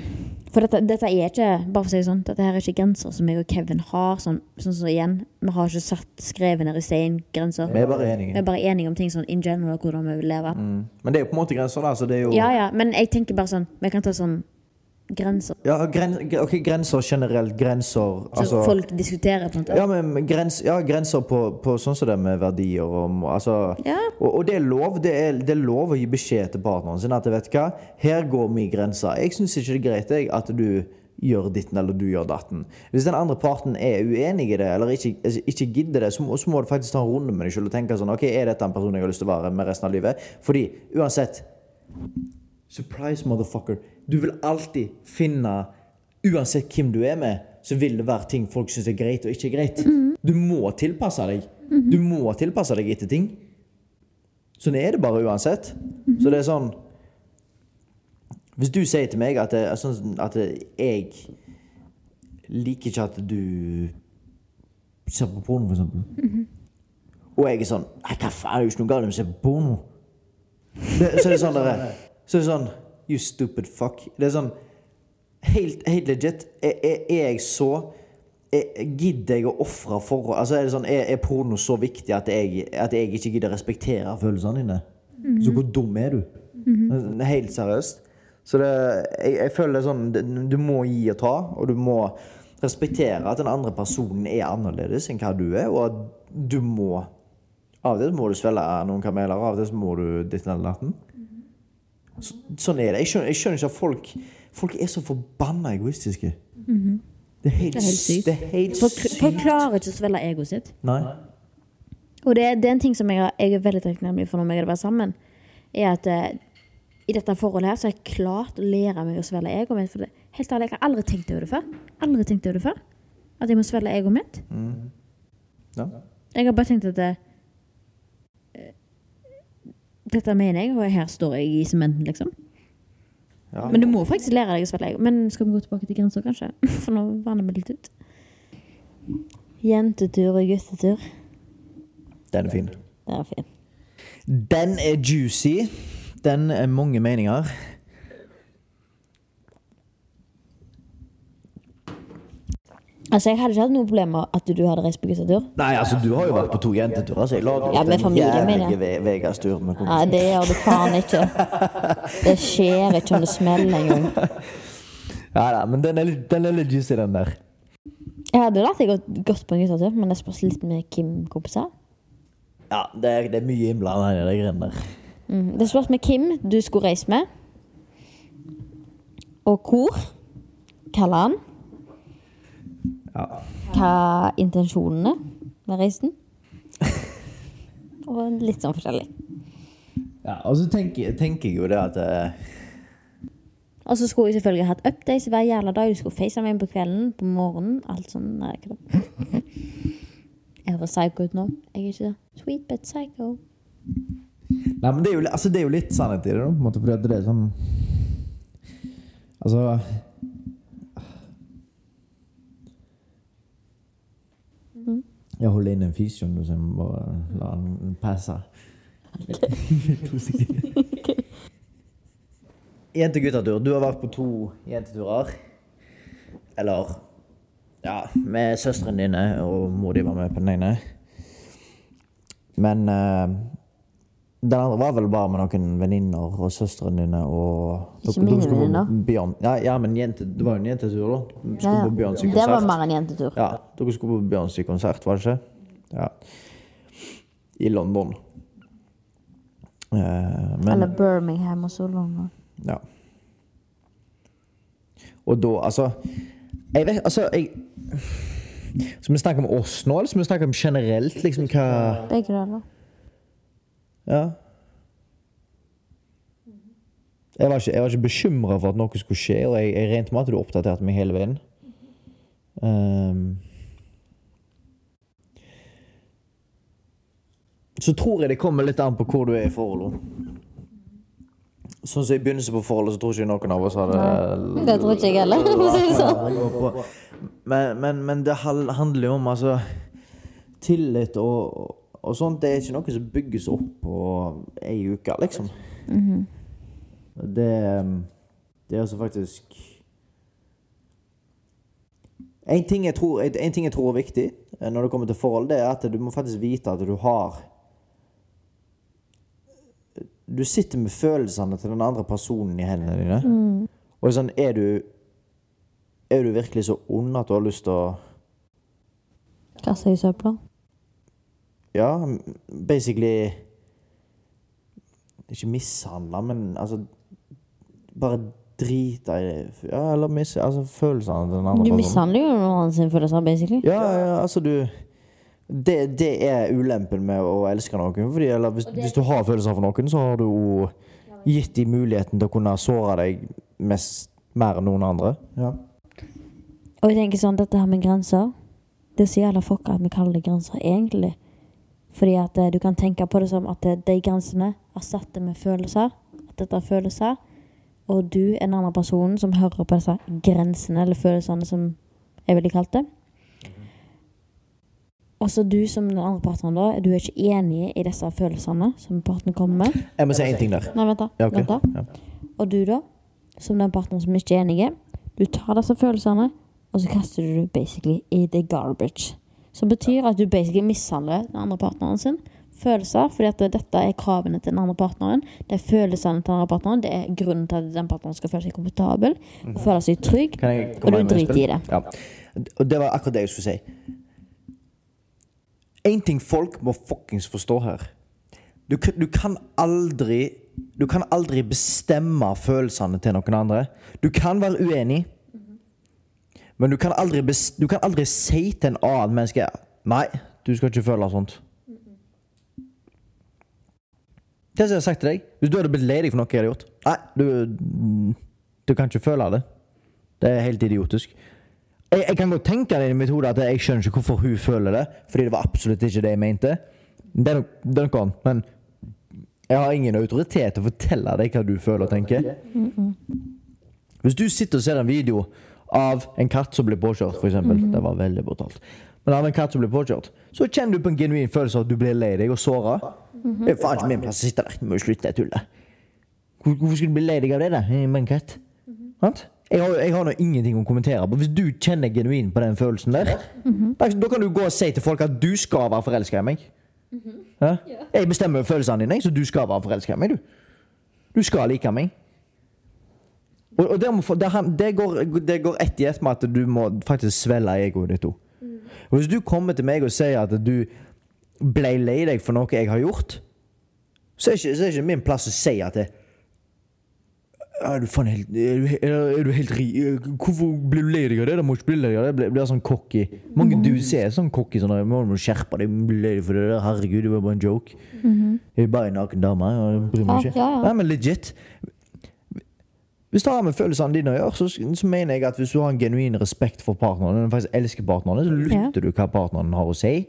For dette, dette er ikke bare for å si det sånn, dette her er ikke grenser som jeg og Kevin har. Sånn, sånn som igjen, Vi har ikke satt skrevet ned i stein grenser. Vi er bare enige. Vi er bare enige om ting sånn in general, hvordan vi vil leve. Mm. Men det er jo på en måte grenser, da. Så det er jo Ja, ja, men jeg tenker bare sånn Vi kan ta sånn grenser. Ja, gren, ok, grenser generelt. Grenser Så altså, folk diskuterer på en måte. Ja, men grens, ja, grenser på, på sånn som det med verdier og altså, Ja. og, og det er lov det er, det er lov å gi beskjed til partneren sin at vet du hva, her går min grense. Jeg syns ikke det er greit jeg, at du gjør ditten eller du gjør datten. Hvis den andre parten er uenig i det eller ikke, altså, ikke gidder det, så må, så må du faktisk ta en runde med deg selv og tenke sånn Ok, er dette en person jeg har lyst til å være med resten av livet? Fordi uansett Surprise, motherfucker. Du vil alltid finne Uansett hvem du er med, så vil det være ting folk syns er greit og ikke greit. Du må tilpasse deg. Du må tilpasse deg etter ting. Sånn er det bare uansett. Så det er sånn Hvis du sier til meg at, det, er sånn at jeg liker ikke at du ser på porno, for eksempel. Og jeg er sånn hva faen, det er jo ikke noe galt om å se på porno. Det, så er det sånn der, Så er det sånn You stupid fuck. Det er sånn Helt, helt legit. Er, er, er jeg så er, Gidder jeg å ofre forhold altså er, det sånn, er, er porno så viktig at jeg, at jeg ikke gidder å respektere følelsene dine? Så hvor dum er du? Helt seriøst. Så det, jeg, jeg føler det sånn det- Du må gi og ta, og du må respektere at den andre personen er annerledes enn hva du er, og at du må Av og til må du svelge noen kameler, av og til må du ditt eller datten. Så, sånn er det. Jeg skjønner, jeg skjønner ikke at folk Folk er så forbanna egoistiske. Det er helt, Det er helt sykt. Det er helt Folk, folk klarer ikke å svelge egoet sitt. Nei. Og det, det er en ting som jeg, jeg er veldig takknemlig for når vi har vært sammen, er at eh, i dette forholdet her så har jeg klart å lære meg å svelge egoet mitt. For det, helt ærlig, jeg har aldri tenkt over det før. Aldri tenkt over det før. At jeg må svelge egoet mitt. Ja. Jeg har bare tenkt at det, eh, dette mener jeg, og her står jeg i sementen, liksom. Ja. Men du må faktisk lære deg å svelge. Men skal vi gå tilbake til grensa, kanskje? For nå vanner vi litt ut. Jentetur og guttetur. Den er fin. Den er fin. Den er juicy. Den er mange meninger. Altså, jeg hadde ikke hatt noe problem med at du hadde reist på guttetur. Nei, altså, du har jo vært på to jenteturer, så jeg la Ja, med familien min, ja. Vegas-tur med det gjør du faen ikke. Det skjer ikke om det smeller engang. Ja, da, men den er, litt, den er litt juicy, den der. Jeg hadde latt deg gått godt på en guttetur, men det spørs litt med Kim-kompiser. Ja, det er, det er mye innblanda i de greiene der. Mm. Det spørs med Kim du skulle reise med. Og hvor. Kalle han. Ja. Hva intensjonene med reisen. Og litt sånn forskjellig. ja og så tenker, tenker jeg jo det at eh, Og så skulle jeg selvfølgelig hatt updates hver jævla dag. Du skulle face meg på kvelden, på morgenen. Alt sånn. Nei, ikke det. Jeg høres psycho ut nå. Jeg er ikke det. Sweet but psycho. Nei, men det er, jo, altså, det er jo litt sannhet i det, da. På en måte, for det er sånn Altså Jeg holder inn en fis, skjønner du, så jeg må bare la han passe. To sekunder. Jente-guttetur. Du har vært på to jenteturer. Eller Ja, med søstrene dine, og mor di var med på den ene. Men eh, den andre var vel bare med noen venninner og søstrene dine og Ikke mine venninner. Bjørn- Ja, ja, men jente, det var jo en jentetur, da. Skulle Ja, på Det var mer en jentetur. Ja, dere skulle på Bjørns konsert, var det ikke? Ja. I London. Eh, men, Eller Birmingham og så London. ja. Og da, altså Jeg vet, altså jeg, Skal vi snakke om oss nå, eller skal vi snakke om generelt? liksom hva Begge deler. Ja. Jeg var ikke, jeg var ikke bekymra for at noe skulle skje, og jeg, jeg regnet med at du oppdaterte meg hele veien. Um, så tror jeg det kommer litt an på hvor du er i forholdet. Sånn som i begynnelsen på forholdet, så tror ikke noen av oss hadde Det tror ikke jeg heller, for å si det sånn. men, men, men det handler jo om altså tillit og, og sånt. Det er ikke noe som bygges opp på ei uke, liksom. Det, det er altså faktisk en ting, jeg tror, en ting jeg tror er viktig eh, når det kommer til forhold, det er at du må faktisk vite at du har Du sitter med følelsene til den andre personen i hendene dine. Og sånn, er du Er du virkelig så ond at du har lyst til å Kaste i søpla. Ja, basically Ikke mishandla, men altså Bare drita i det. Ja, eller mis, altså, følelsene til den andre Du mishandler jo noen sin følelser, basically. Ja, ja, altså du det, det er ulempen med å elske noen. Fordi, eller hvis, hvis du har følelser for noen, så har du jo gitt dem muligheten til å kunne såre deg mest, mer enn noen andre. Ja. Og jeg tenker sånn, dette her med grenser Det er så jævla fucka at vi kaller det grenser, egentlig. Fordi at eh, du kan tenke på det som at eh, de grensene erstatter med følelser. At dette er følelser. Og du er den andre personen som hører på disse grensene, eller følelsene, som jeg ville kalt det. Og så du som den andre partneren, da, du er ikke enig i disse følelsene som partneren kommer med. Jeg må si én ting der. Nei, vent da. Ja, ok. vent da. Ja. Og du da, som den partneren som ikke er enige, du tar disse følelsene, og så kaster du det basically i the garbage. Som betyr at du basically mishandler den andre partneren sin. Følelser, fordi at dette er kravene til den andre partneren. Det er følelsene til den andre partneren. Det er grunnen til at den partneren skal føle seg komfortabel og føle seg trygg. Og du driter i det. Ja. Og det var akkurat det jeg skulle si. En ting folk må fuckings forstå her. Du, du kan aldri Du kan aldri bestemme følelsene til noen andre. Du kan være uenig, men du kan aldri, du kan aldri si til en annen menneske Nei, du skal ikke føle sånt. Det som jeg har sagt til deg? Hvis du hadde blitt lei deg for noe jeg hadde gjort Nei, du, du kan ikke føle det. Det er helt idiotisk. Jeg, jeg kan godt tenke det i mitt hode at jeg skjønner ikke hvorfor hun føler det. Fordi det var absolutt ikke det jeg mente. Det er nok- det er noe annet. Men jeg har ingen autoritet til å fortelle deg hva du føler og tenker. Hvis du sitter og ser en video av en katt som blir påkjørt, f.eks. eksempel Det var veldig brutalt. Men av en katt som blir påkjørt, så kjenner du på en genuin følelse av at du blir lei deg og såra. Det er faen ikke min plass å sitte der. Du må jo slutte det tullet. Hvorfor skulle du bli lei deg av det, da? Er en katt. Sant? Jeg har, jeg har nå ingenting å kommentere på. Hvis du kjenner genuint på den følelsen der, da, da kan du gå og si til folk at du skal være forelska i meg. Ja? Jeg bestemmer følelsene dine, så du skal være forelska i meg, du. Du skal like meg. Og, og det, må, det, det, går, det går ett i ett med at du må faktisk svelge egoet ditt òg. Og hvis du kommer til meg og sier at du ble lei deg for noe jeg har gjort, så er ikke, så er ikke min plass å si at det, er du faen helt Er du, er, du helt ri... Hvorfor blir du lei deg av det? Da må du ikke bli lei av det. Blir, sånn cocky. Mange dudes er sånn cocky. Sånn, «Jeg må du skjerpe deg. Bli lei deg for det der. Herregud, det var bare en joke. Jeg er bare en naken dame. Jeg bryr meg Ja, ikke. ja, ja. Nei, men legit. Hvis det har med følelsene dine å gjøre, så, så mener jeg at hvis du har en genuin respekt for partneren, og faktisk elsker partneren, så lytter du hva partneren har å si.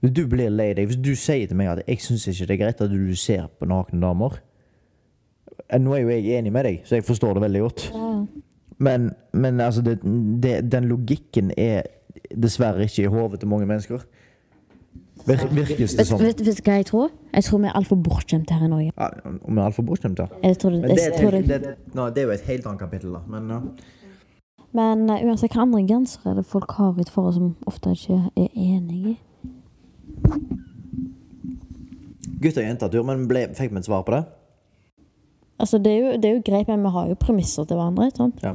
Hvis du blir lei deg, hvis du sier til meg at 'jeg syns ikke det er greit at du ser på nakne damer' Eh, Nå er jo jeg enig med deg, så jeg forstår det veldig godt. Men, men altså, det, det, den logikken er dessverre ikke i hodet til mange mennesker. Vir, virkes det sånn? vet, vet du hva jeg tror? Jeg tror vi er altfor bortskjemte her i Norge. Ja, om jeg er altfor bortskjemte? Jeg tror det, Men det, er, det. det, no, det er jo et helt annet kapittel, da. Men ja. Men uh, uansett hva andre grenser er det folk har et forhold som ofte ikke er enig i. Gutt- og jentetur, men ble, fikk vi et svar på det? Altså, det er, jo, det er jo greit, men vi har jo premisser til hverandre. Sant? Ja.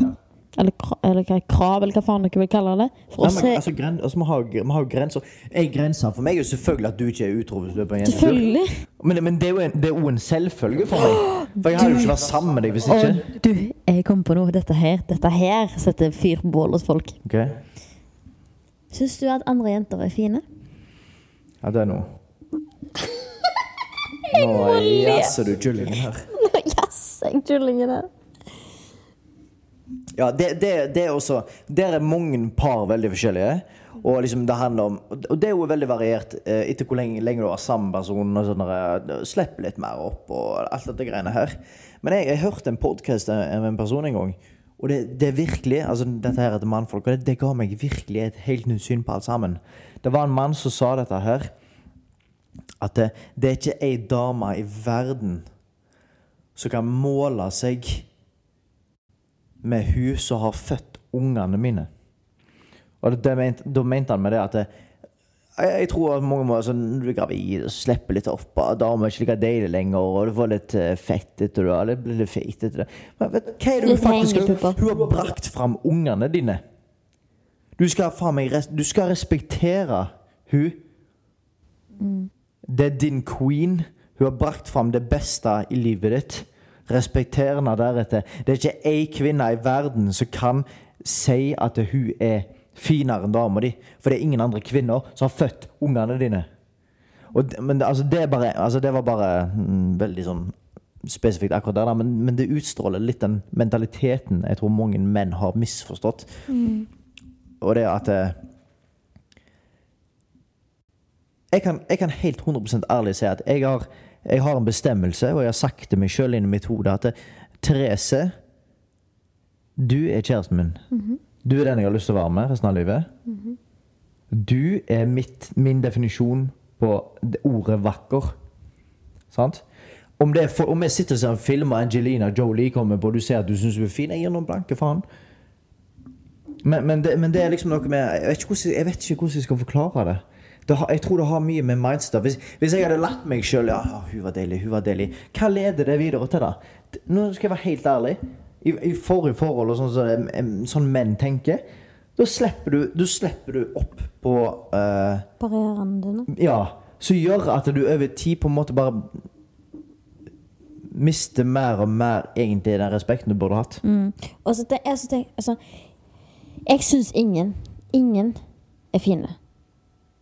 Eller, eller hva- krav, eller hva faen dere vil kalle det. For Nei, men, altså, gren, altså, vi har, vi har grenser. Ei grense for meg er jo selvfølgelig at du ikke er utro. Selvfølgelig. Men, men det er jo en, det er jo en selvfølge for meg. For jeg har jo ikke vært sammen med deg hvis ikke. Og du, jeg kom på noe. Dette her Dette her setter fyr på bål hos folk. Ok, Syns du at andre jenter er fine? ja det er noe. Nå jazzer du kyllingen her. Nå jasser jeg kyllingen her. Ja, det, det, det er også Der er mange par veldig forskjellige. Og liksom det handler om Og det er jo veldig variert eh, etter hvor lenge, lenge du har sammen med personen. Og sånn eh, Slipp litt mer opp og alt dette greiene her. Men jeg, jeg hørte en podkast av en person en gang. Og det, det er virkelig altså Dette her etter mannfolk. Og det, det ga meg virkelig et helt nytt syn på alt sammen. Det var en mann som sa dette her. At det, det er ikke ei dame i verden som kan måle seg med hun som har født ungene mine. Og det, det mente, da mente han med det at jeg, jeg tror at mange må altså, du er gravid og slipper litt opp og Damer er ikke like deilig lenger, og du får litt eh, fett etter det, eller blir litt feit etter det. Men vet, hva er det hun faktisk har. Hun har brakt fram ungene dine. Du skal meg res- Du skal respektere hun. Det er din queen. Hun har brakt fram det beste i livet ditt. Respekter henne deretter. Det er ikke ei kvinne i verden som kan si at hun er finere enn dama di. For det er ingen andre kvinner som har født ungene dine. Og, men altså, det, bare, altså, det var bare mm, veldig sånn spesifikt akkurat der. Men, men det utstråler litt den mentaliteten jeg tror mange menn har misforstått. Og det at eh, jeg kan, jeg kan helt 100% ærlig si at jeg har, jeg har en bestemmelse, og jeg har sagt til meg sjøl inni mitt hode at Therese, du er kjæresten min. Du er den jeg har lyst til å være med resten av livet. Du er mitt, min definisjon på ordet vakker. Sant? Om, det for, om jeg sitter og ser en film og Angelina Jolie kommer på, og du ser at du syns hun er fin, jeg gir noen blanke faen. Men, men, det, men det er liksom noe med jeg, vet ikke hvordan jeg skal forklare det. Det har, jeg tror det har mye med mindset hvis, hvis jeg hadde latt meg sjøl ja, ja, hun var deilig, hun var deilig Hva leder det videre til, da? Nå skal jeg være helt ærlig. I, i forrige forhold og sånn som så, sånn menn tenker, Da slipper du, du slipper du opp på uh, Barrierene dine. Ja. Som gjør at du over tid på en måte bare mister mer og mer egentlig den respekten du burde hatt. Og så det, er så tenk, altså, jeg syns ingen, ingen er fine.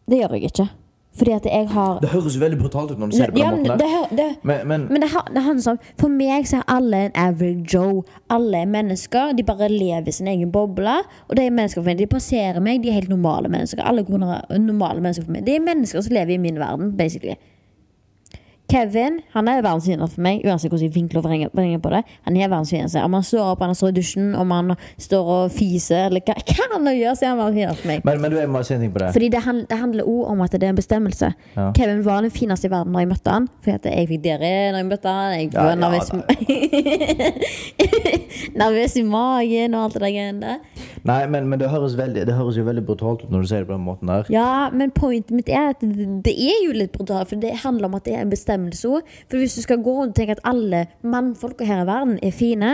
Det gjør jeg ikke. Fordi at jeg har Det høres jo veldig brutalt ut når du sier det på den ja, måten. det, det, Men, men, Men det, det handler om For meg så er alle en average Joe. Alle er mennesker. De bare lever i sin egen boble. Og de er mennesker for meg. De passerer meg. De er helt normale mennesker. Alle er normale mennesker for meg. De er mennesker som lever i min verden, basically. Kevin han er verdens for meg, uansett hvordan jeg vinkler og vrenger, på det. Han er verdens fineste. Om han står opp, han står i dusjen, om han står og fiser, eller hva, hva han nå gjør, så er han verdens for meg. men, men du, si en ting på det. Fordi det, handl det handler også om at det er en bestemmelse. Ja. Kevin var den fineste i verden når jeg møtte han. Fordi jeg fikk diaré når jeg møtte han. Jeg Ja, var ja, nervøs, nervøs i magen og alt det der greiene der. Nei, men, men det, høres veldig, det høres jo veldig brutalt ut når du sier det på den måten der. Ja, men pointet mitt er at det, er jo litt brutalt. For det handler om at det er en bestemmelse også. For hvis du skal gå rundt og tenke at alle mannfolka her i verden er fine,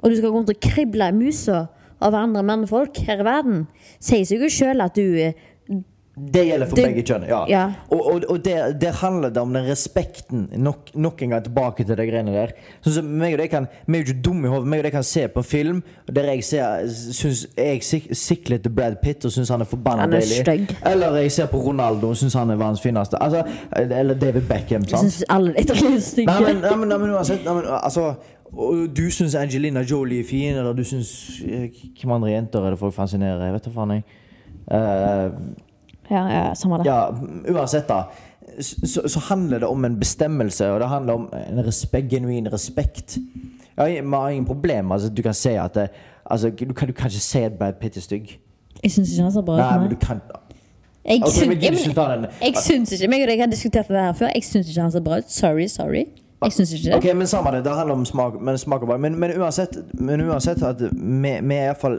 og du skal gå rundt og krible i musa av andre mannfolk her i verden, sier seg jo sjøl at du Det gjelder for Det- begge kjønn. ja. Ja. Og, og, og der, der handler det om den respekten. Nok, nok en gang tilbake til de greiene der. Sånn som meg og deg kan Vi er jo ikke dumme i hodet. Meg og deg kan se på en film der jeg ser syns jeg sik sikler til Brad Pitt og syns han er forbanna deilig. stygg. Eller jeg ser på Ronaldo og syns han er verdens fineste. Altså, eller David Beckham. Jeg sant? syns alle de tre er stygge. Nei, men, nei, men, nei, men uansett nei, men, altså, og Du syns Angelina Jolie er fin, eller du syns eh, Hvem andre jenter er det folk fascinerer? Jeg vet da faen, jeg. Eh, Ja, ja, samme det. ja, uansett, da. Så, så handler det om en bestemmelse, og det handler om en respekt, genuin respekt. Ja, Vi har ingen problemer. Altså, du kan si at det, altså, du, kan, du kan ikke si at Brad Pitt er stygg. Jeg syns ikke han ser bra ut. Nei, men du kan Jeg okay, syns- men jeg- ta. Jeg syns ikke meg og deg har diskutert det her før. Jeg syns ikke han ser bra ut. Sorry, sorry. Jeg syns ikke det. Ok, men samme det. Det handler om smak, men smak. Men, men uansett, men uansett at vi, vi er iallfall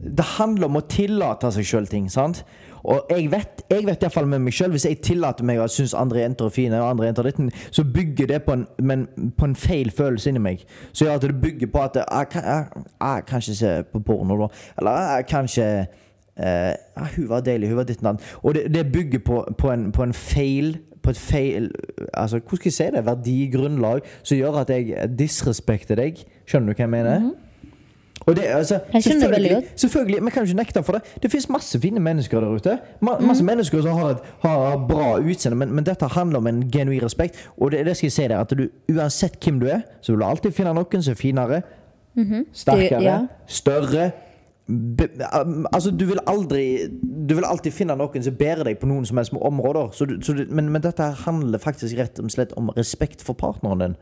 Det handler om å tillate seg sjøl ting, sant? Og jeg vet, jeg vet iallfall med meg sjøl, hvis jeg tillater meg å synes andre jenter er fine, og andre jenter er ditten, så bygger det på en, men, på en feil følelse inni meg. Så gjør at det bygger på at jeg jeg, jeg kan ikke se på porno, da. Eller jeg kan ikke eh, ja, Hun var deilig, hun var ditt navn. Og det, det bygger på, på, en, en feil på et feil altså, Hvordan skal jeg si det? Verdigrunnlag som gjør at jeg disrespekter deg. Skjønner du hva jeg mener? Og det, altså, selvfølgelig, selvfølgelig, Vi kan jo ikke nekte for det. Det fins masse fine mennesker der ute. Ma masse mennesker som har et har bra utseende, men, men dette handler om en genuin respekt. Og det, det skal jeg si deg, at du, uansett hvem du er, så vil du alltid finne noen som er finere, sterkere, Det- ja. større. Be, um, altså, du vil aldri Du vil alltid finne noen som bærer deg på noen som helst områder. Så du, så men, men dette handler faktisk rett og slett om respekt for partneren din.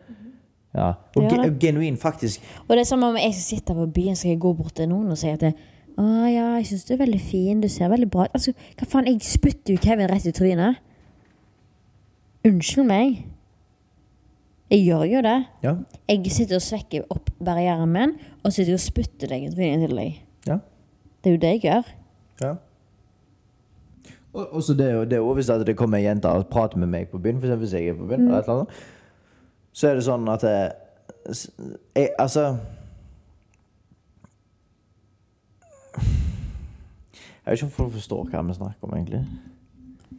Ja. Og Ja, ge, genuin, faktisk. Og det er som om jeg som sitter på byen skal jeg gå bort til noen og si at det, å ja, jeg syns du er veldig fin, du ser veldig bra ut. Altså, hva faen, jeg spytter jo Kevin rett i trynet. Unnskyld meg. Jeg gjør jo det. Ja. Jeg sitter og svekker opp barrieren min, og sitter og spytter deg i trynet til deg. ja. Det er jo det jeg gjør. Ja. Og, så det, det er hvis at det kommer ei jente og prater med meg på byen, for eksempel hvis jeg er på byen, eller et eller annet, så er det sånn at jeg, jeg Altså Jeg vet ikke om folk forstår hva vi snakker om, egentlig.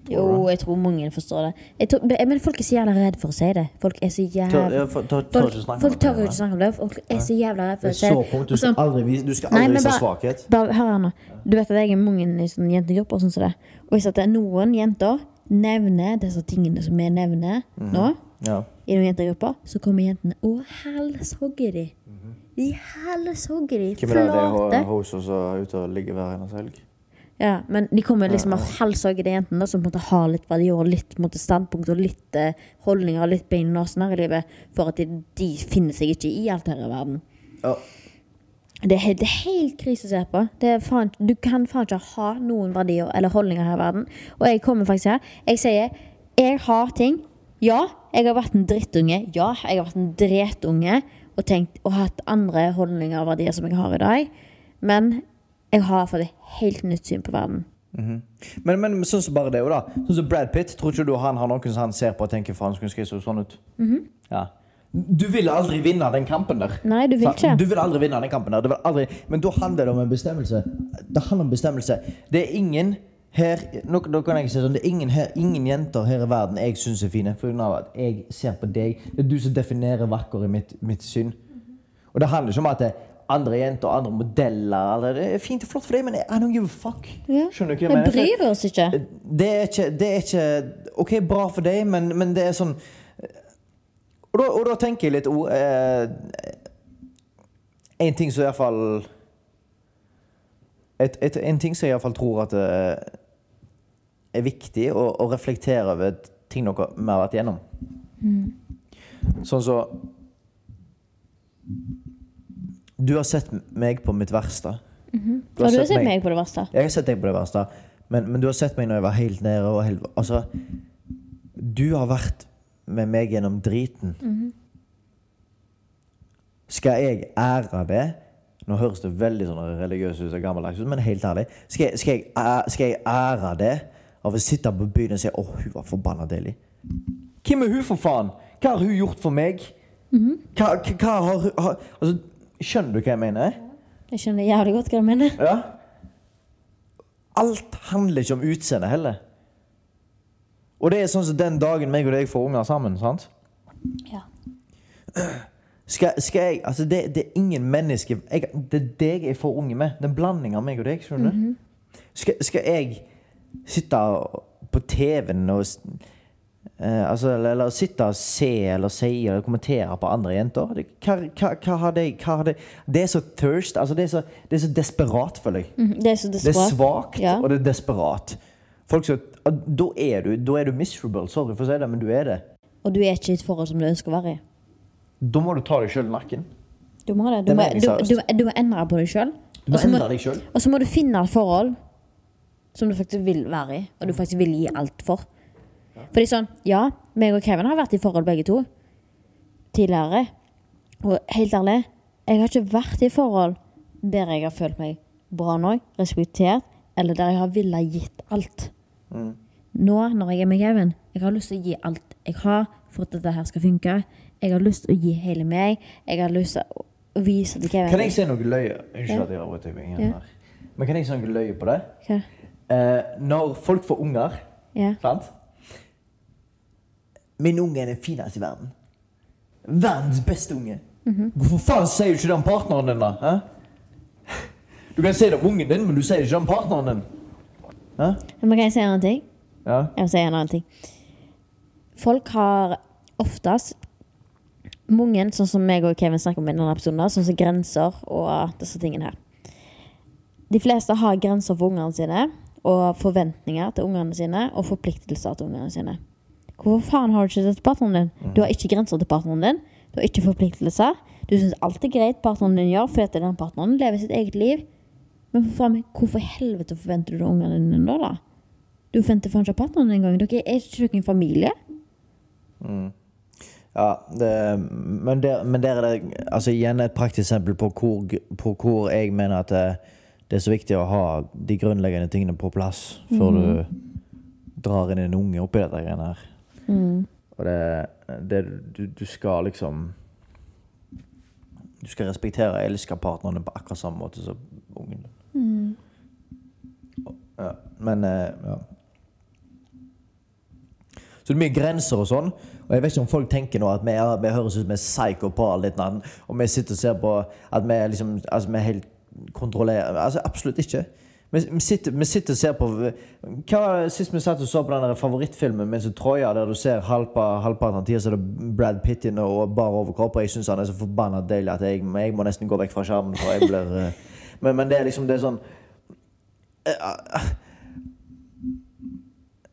Jo, jeg tror mange forstår det. Tror, men folk er så jævla redde for å si det. Folk er så jævla tør, tør Folk, ikke snakke folk tør ikke snakke om det. Folk er så jævla redde for å si det. punkt. Du skal aldri du skal Nei, aldri men vise bare- svakhet. Bare hør her nå. Du vet at jeg er mange i sånne jentegrupper og sånn som det. Og hvis at det er noen jenter nevner disse tingene som vi nevner Mhm. nå, Ja. I noen jentegrupper, så kommer jentene og halshogger de. De halshogger de. Hvem er det Flate. hos oss som er ute og ligger hver eneste helg? Ja, men de kommer liksom og halshogger de jentene som på en måte har litt verdier og litt måte, standpunkt og litt eh, holdninger og litt bein i sånn her i livet, for at de, de finner seg ikke i alt her i verden. Ja. Det er, helt- det er helt krise å se på. Det er faen, du kan faen ikke ha noen verdier eller holdninger her i verden. Og jeg kommer faktisk her. Jeg sier jeg har ting. Ja, jeg har vært en drittunge. Ja, jeg har vært en dretunge og tenkt og hatt andre holdninger og verdier som jeg har i dag. Men jeg har fått et helt nytt syn på verden. Men, men sånn som bare det, jo da. Sånn som Brad Pitt. Tror ikke du han har noen som han ser på og tenker faen, skulle skrevet sånn ut? Mhm. Ja. Du vil aldri vinne den kampen der. Nei, du vil ikke. Du vil aldri vinne den kampen der. Du vil aldri, men da handler det om en bestemmelse. Det handler om bestemmelse. Det er ingen her nå, da kan jeg si sånn, Det er ingen, her, ingen jenter her i verden jeg syns er fine. For av at jeg ser på deg. Det er du som definerer vakker i mitt, mitt syn. Og det handler ikke om at det er andre jenter og andre modeller eller, Det er fint og flott for deg, men I don't give a fuck. Ja. Skjønner du hva jeg mener? Bryr oss ikke. det er ikke, det er ikke OK, bra for deg, men, men det er sånn Og da, og da tenker jeg litt oh, eh, En ting som iallfall et, et, En ting som jeg iallfall tror at eh, er viktig å, å reflektere over ting dere vi har vært igjennom. Sånn så Du har sett meg på mitt verste. Du Har du sett meg på det verste? jeg har sett deg på det verste, men, men du har sett meg når jeg var helt nede. Og helt, altså, du har vært med meg gjennom driten. Skal jeg ære det? Nå høres det veldig sånn religiøst ut og gammeldags ut, men helt ærlig. Skal jeg, skal, jeg, skal jeg ære det av å sitte på byen og si 'Å, hun var forbanna deilig'? Hvem er hun, for faen? Hva har hun gjort for meg? hva, hva, hva har hun har, altså, Skjønner du hva jeg mener? Jeg skjønner jævlig godt hva du mener. Ja. Alt handler ikke om utseende heller. Og det er sånn som den dagen meg og deg får unger sammen. sant? Ja. Skal, skal jeg, altså det, det er ingen menneske jeg, Det er deg jeg får unge med. Den blandinga av meg og deg. skjønner du? skal, skal jeg sitte på TV-en og eh, altså, eller, eller sitte og se eller si eller kommentere på andre jenter? Det, hva, hva, hva har det, hva har det Det er så thirst. altså Det er så, det er så desperat, føler jeg. Mhm, Det er så Det er svakt, Ja. og det er desperat. Folk sier da er du Da er du miserable. Sorry for å si det, men du er det. Og du er ikke i et forhold som du ønsker å være i. Da må du ta deg sjøl i nakken. Du må det. Du Det må, du, du, du må endre på deg sjøl. Og så må du finne et forhold som du faktisk vil være i, og du faktisk vil gi alt for. Fordi sånn, ja, meg og Kevin har vært i forhold begge to tidligere. Og helt ærlig, jeg har ikke vært i forhold der jeg har følt meg bra nok, respektert, eller der jeg har villet gitt alt. Nå, når jeg er med Kevin, jeg har lyst til å gi alt jeg har for at dette her skal funke. Jeg har lyst til å gi hele meg. Jeg har lyst til å vise til Kevin Kan jeg si noe løye? Unnskyld at jeg avbryter Ja. Men kan jeg si noe løye på det? Hva? Eh, når folk får unger, Ja. sant? Min unge er den fineste i verden. Verdens beste unge. Mhm. Hvorfor faen sier du ikke det om partneren din, da? Hæ? Du kan si det om ungen din, men du sier det ikke om partneren din. Hæ? Men kan jeg si en annen ting? Ja. Jeg vil si en annen ting. Folk har oftest mange, sånn som meg og Kevin snakker om i denne episoden, sånn som grenser og disse tingene her. De fleste har grenser for ungene sine, og forventninger til ungene sine, og forpliktelser til ungene sine. Hvorfor faen har du ikke det til partneren din? Du har ikke grenser til partneren din. Du har ikke forpliktelser. Du syns alt er greit partneren din gjør, fordi den partneren lever sitt eget liv. Men for faen, hvorfor i helvete forventer du det ungene dine da? da? Du forventer faen ikke partneren din engang. Dere er ikke dere en familie. Ja, det, men, der, men der er det altså igjen et praktisk eksempel på hvor, på hvor jeg mener at det, er så viktig å ha de grunnleggende tingene på plass før du drar inn en unge oppi dette greiene her. Og det, det du, du skal liksom Du skal respektere og elske partnerne på akkurat samme måte som ungen Mm. Ja, men eh, ja. Så det er mye grenser og sånn. Og jeg vet ikke om folk tenker nå at vi, vi høres ut som vi er psycho på alt dette. Og vi sitter og ser på at vi er liksom Altså, vi er helt kontrollerer Altså, absolutt ikke. Vi, sitter, vi sitter og ser på Hva var det sist vi satt og så på den der favorittfilmen min som Troja, der du ser halvpa, halvparten av tida så er det Brad Pitt inne og bar overkropp, og jeg syns han er så forbanna deilig at jeg, jeg må nesten gå vekk fra skjermen, for jeg blir eh, men, men det er liksom Det er sånn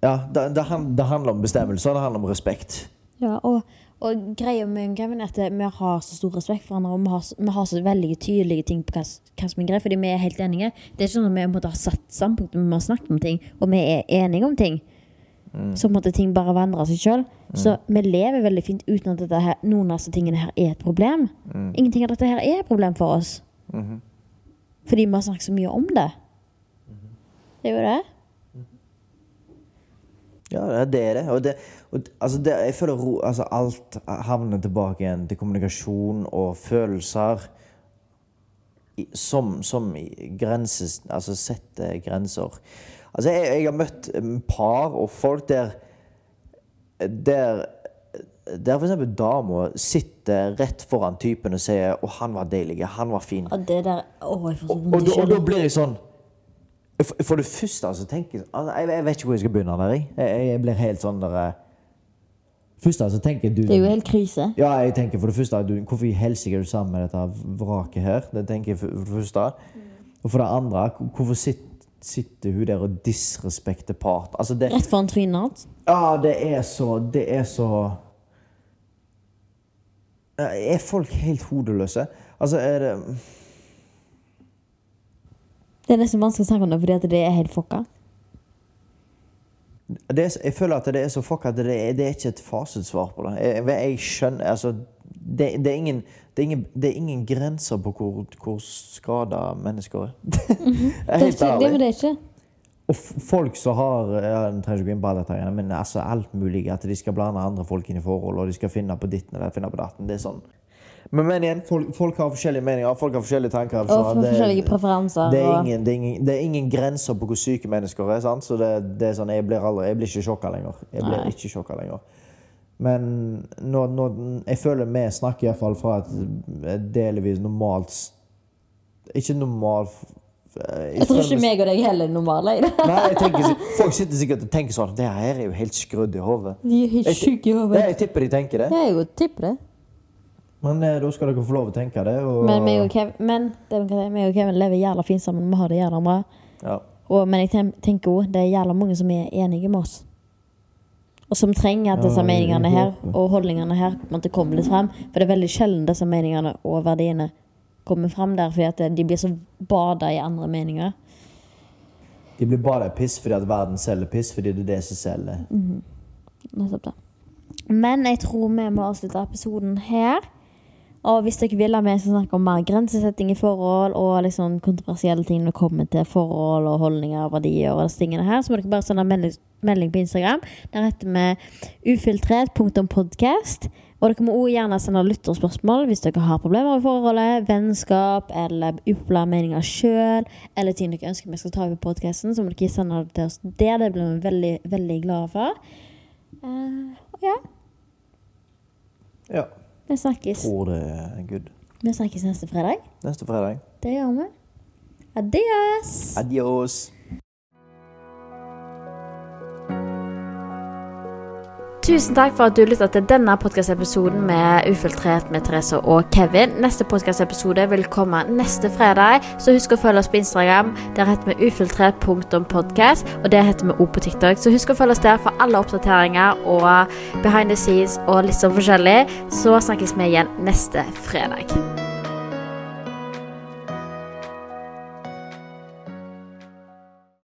Ja, det, det, det handler om bestemmelser, det handler om respekt. Ja, og, og greia med Kevin er at vi har så stor respekt for hverandre, og vi har, så- vi har så veldig tydelige ting på hva, hva som er greit, fordi vi er helt enige. Det er ikke sånn at vi måte har satt standpunkt, vi har snakket om ting, og vi er enige om ting. Så på en måte ting bare vandrer av seg sjøl. Så vi lever veldig fint uten at her, noen av disse tingene her er et problem. Ingenting av dette her er et problem for oss. Fordi vi har snakket så mye om det. Det er jo det. Ja, det er det. Og det, og, altså det jeg føler ro, altså alt havner tilbake igjen til kommunikasjon og følelser. Som, som i grenses, altså setter grenser. Altså, jeg, jeg har møtt par og folk der Der, der eksempel dama sitter rett foran typen og sier 'Å, han var deilig. Han var fin'. Og det der Å, jeg får så Og, og, da- og da blir jeg sånn For, det første altså, tenker jeg altså, jeg, jeg vet ikke hvor jeg skal begynne der. Jeg, jeg, jeg blir helt sånn der eh, Først altså, tenker du Det er jo helt krise. Ja, jeg tenker for det første du, Hvorfor i helsike er du sammen med dette vraket her? Det tenker jeg for, for det første. Og for det andre, hvorfor sitter, sitter hun der og disrespekter part? Altså, det, Rett foran trynet hans. ja, det er så Det er så Er folk helt hodeløse? Altså, er det Det er nesten vanskelig å snakke om det fordi det er helt fucka. det er, jeg føler at det er så fucka at det er, det er ikke et fasitsvar på det. Jeg, jeg, skjønner Altså, det, det, er ingen, det, er ingen, det er ingen grenser på hvor, hvor skada mennesker er. Helt ærlig. det er ikke. Og folk som har Jeg trenger ikke gå inn på dette, men altså alt mulig. At de skal blande andre folk inn i forhold, og de skal finne på ditten eller finne på datten. Det er sånn. Men, men igjen, folk, folk har forskjellige meninger, folk har forskjellige tanker. Og for det- forskjellige preferanser. det er, ingen, det, er ingen, det er ingen grenser på hvor syke mennesker er. Sant? Så det, det er sånn, jeg blir, aldri, jeg blir ikke sjokka lenger. Jeg blir Nei. ikke sjokka lenger. Men nå, nå, jeg føler vi snakker iallfall fra et delvis normalt Ikke normalt Jeg tror ikke meg og deg heller er normale. Nei, tenker, Folk sitter sikkert og tenker sånn Det her er jo helt skrudd i hodet. De er helt Jeg, i hodet. jeg tipper de tenker det. Jeg òg tipper det. Men eh, da skal dere få lov å tenke det. Og, Men meg og Kevin, men, det meg og Kevin lever jævla fint sammen. Vi har det jævla bra. ja. Og, men jeg tenker òg det er jævla mange som er enige med oss. Og som trenger at disse Ja, meningene her og holdningene her måtte komme litt frem. For det er veldig sjelden disse meningene og verdiene kommer frem der, fordi at de blir så bada i andre meninger. De blir bada i piss fordi at verden selger piss, fordi det er det som selger. Nettopp det. Men jeg tror vi må avslutte episoden her. Og hvis dere vil ha vi skal snakke om mer grensesetting i forhold, og liksom kontroversielle ting når det kommer til forhold og holdninger, verdier og disse tingene her, så må dere bare sende en melding, på Instagram. Der heter vi ufiltrert.podcast. Og dere må også gjerne sende lytterspørsmål hvis dere har problemer i forholdet, vennskap eller upopulære meninger sjøl, eller ting dere ønsker vi skal ta over podkasten, så må dere sende det til oss der. Det blir vi veldig, veldig glade for. Uh, ja, Ja. Vi snakkes. Tror det er good. Vi snakkes neste fredag. Neste fredag. Det gjør vi. Adios! Adios. Tusen takk for at du lytta til denne podkastepisoden med Ufiltrert med Therese og Kevin. Neste podkastepisode vil komme neste fredag, så husk å følge oss på Instagram. Der heter vi ufiltrert.podkast, og det heter vi òg på TikTok. Så husk å følge oss der for alle oppdateringer og behind the scenes og litt sånn forskjellig. Så snakkes vi igjen neste fredag.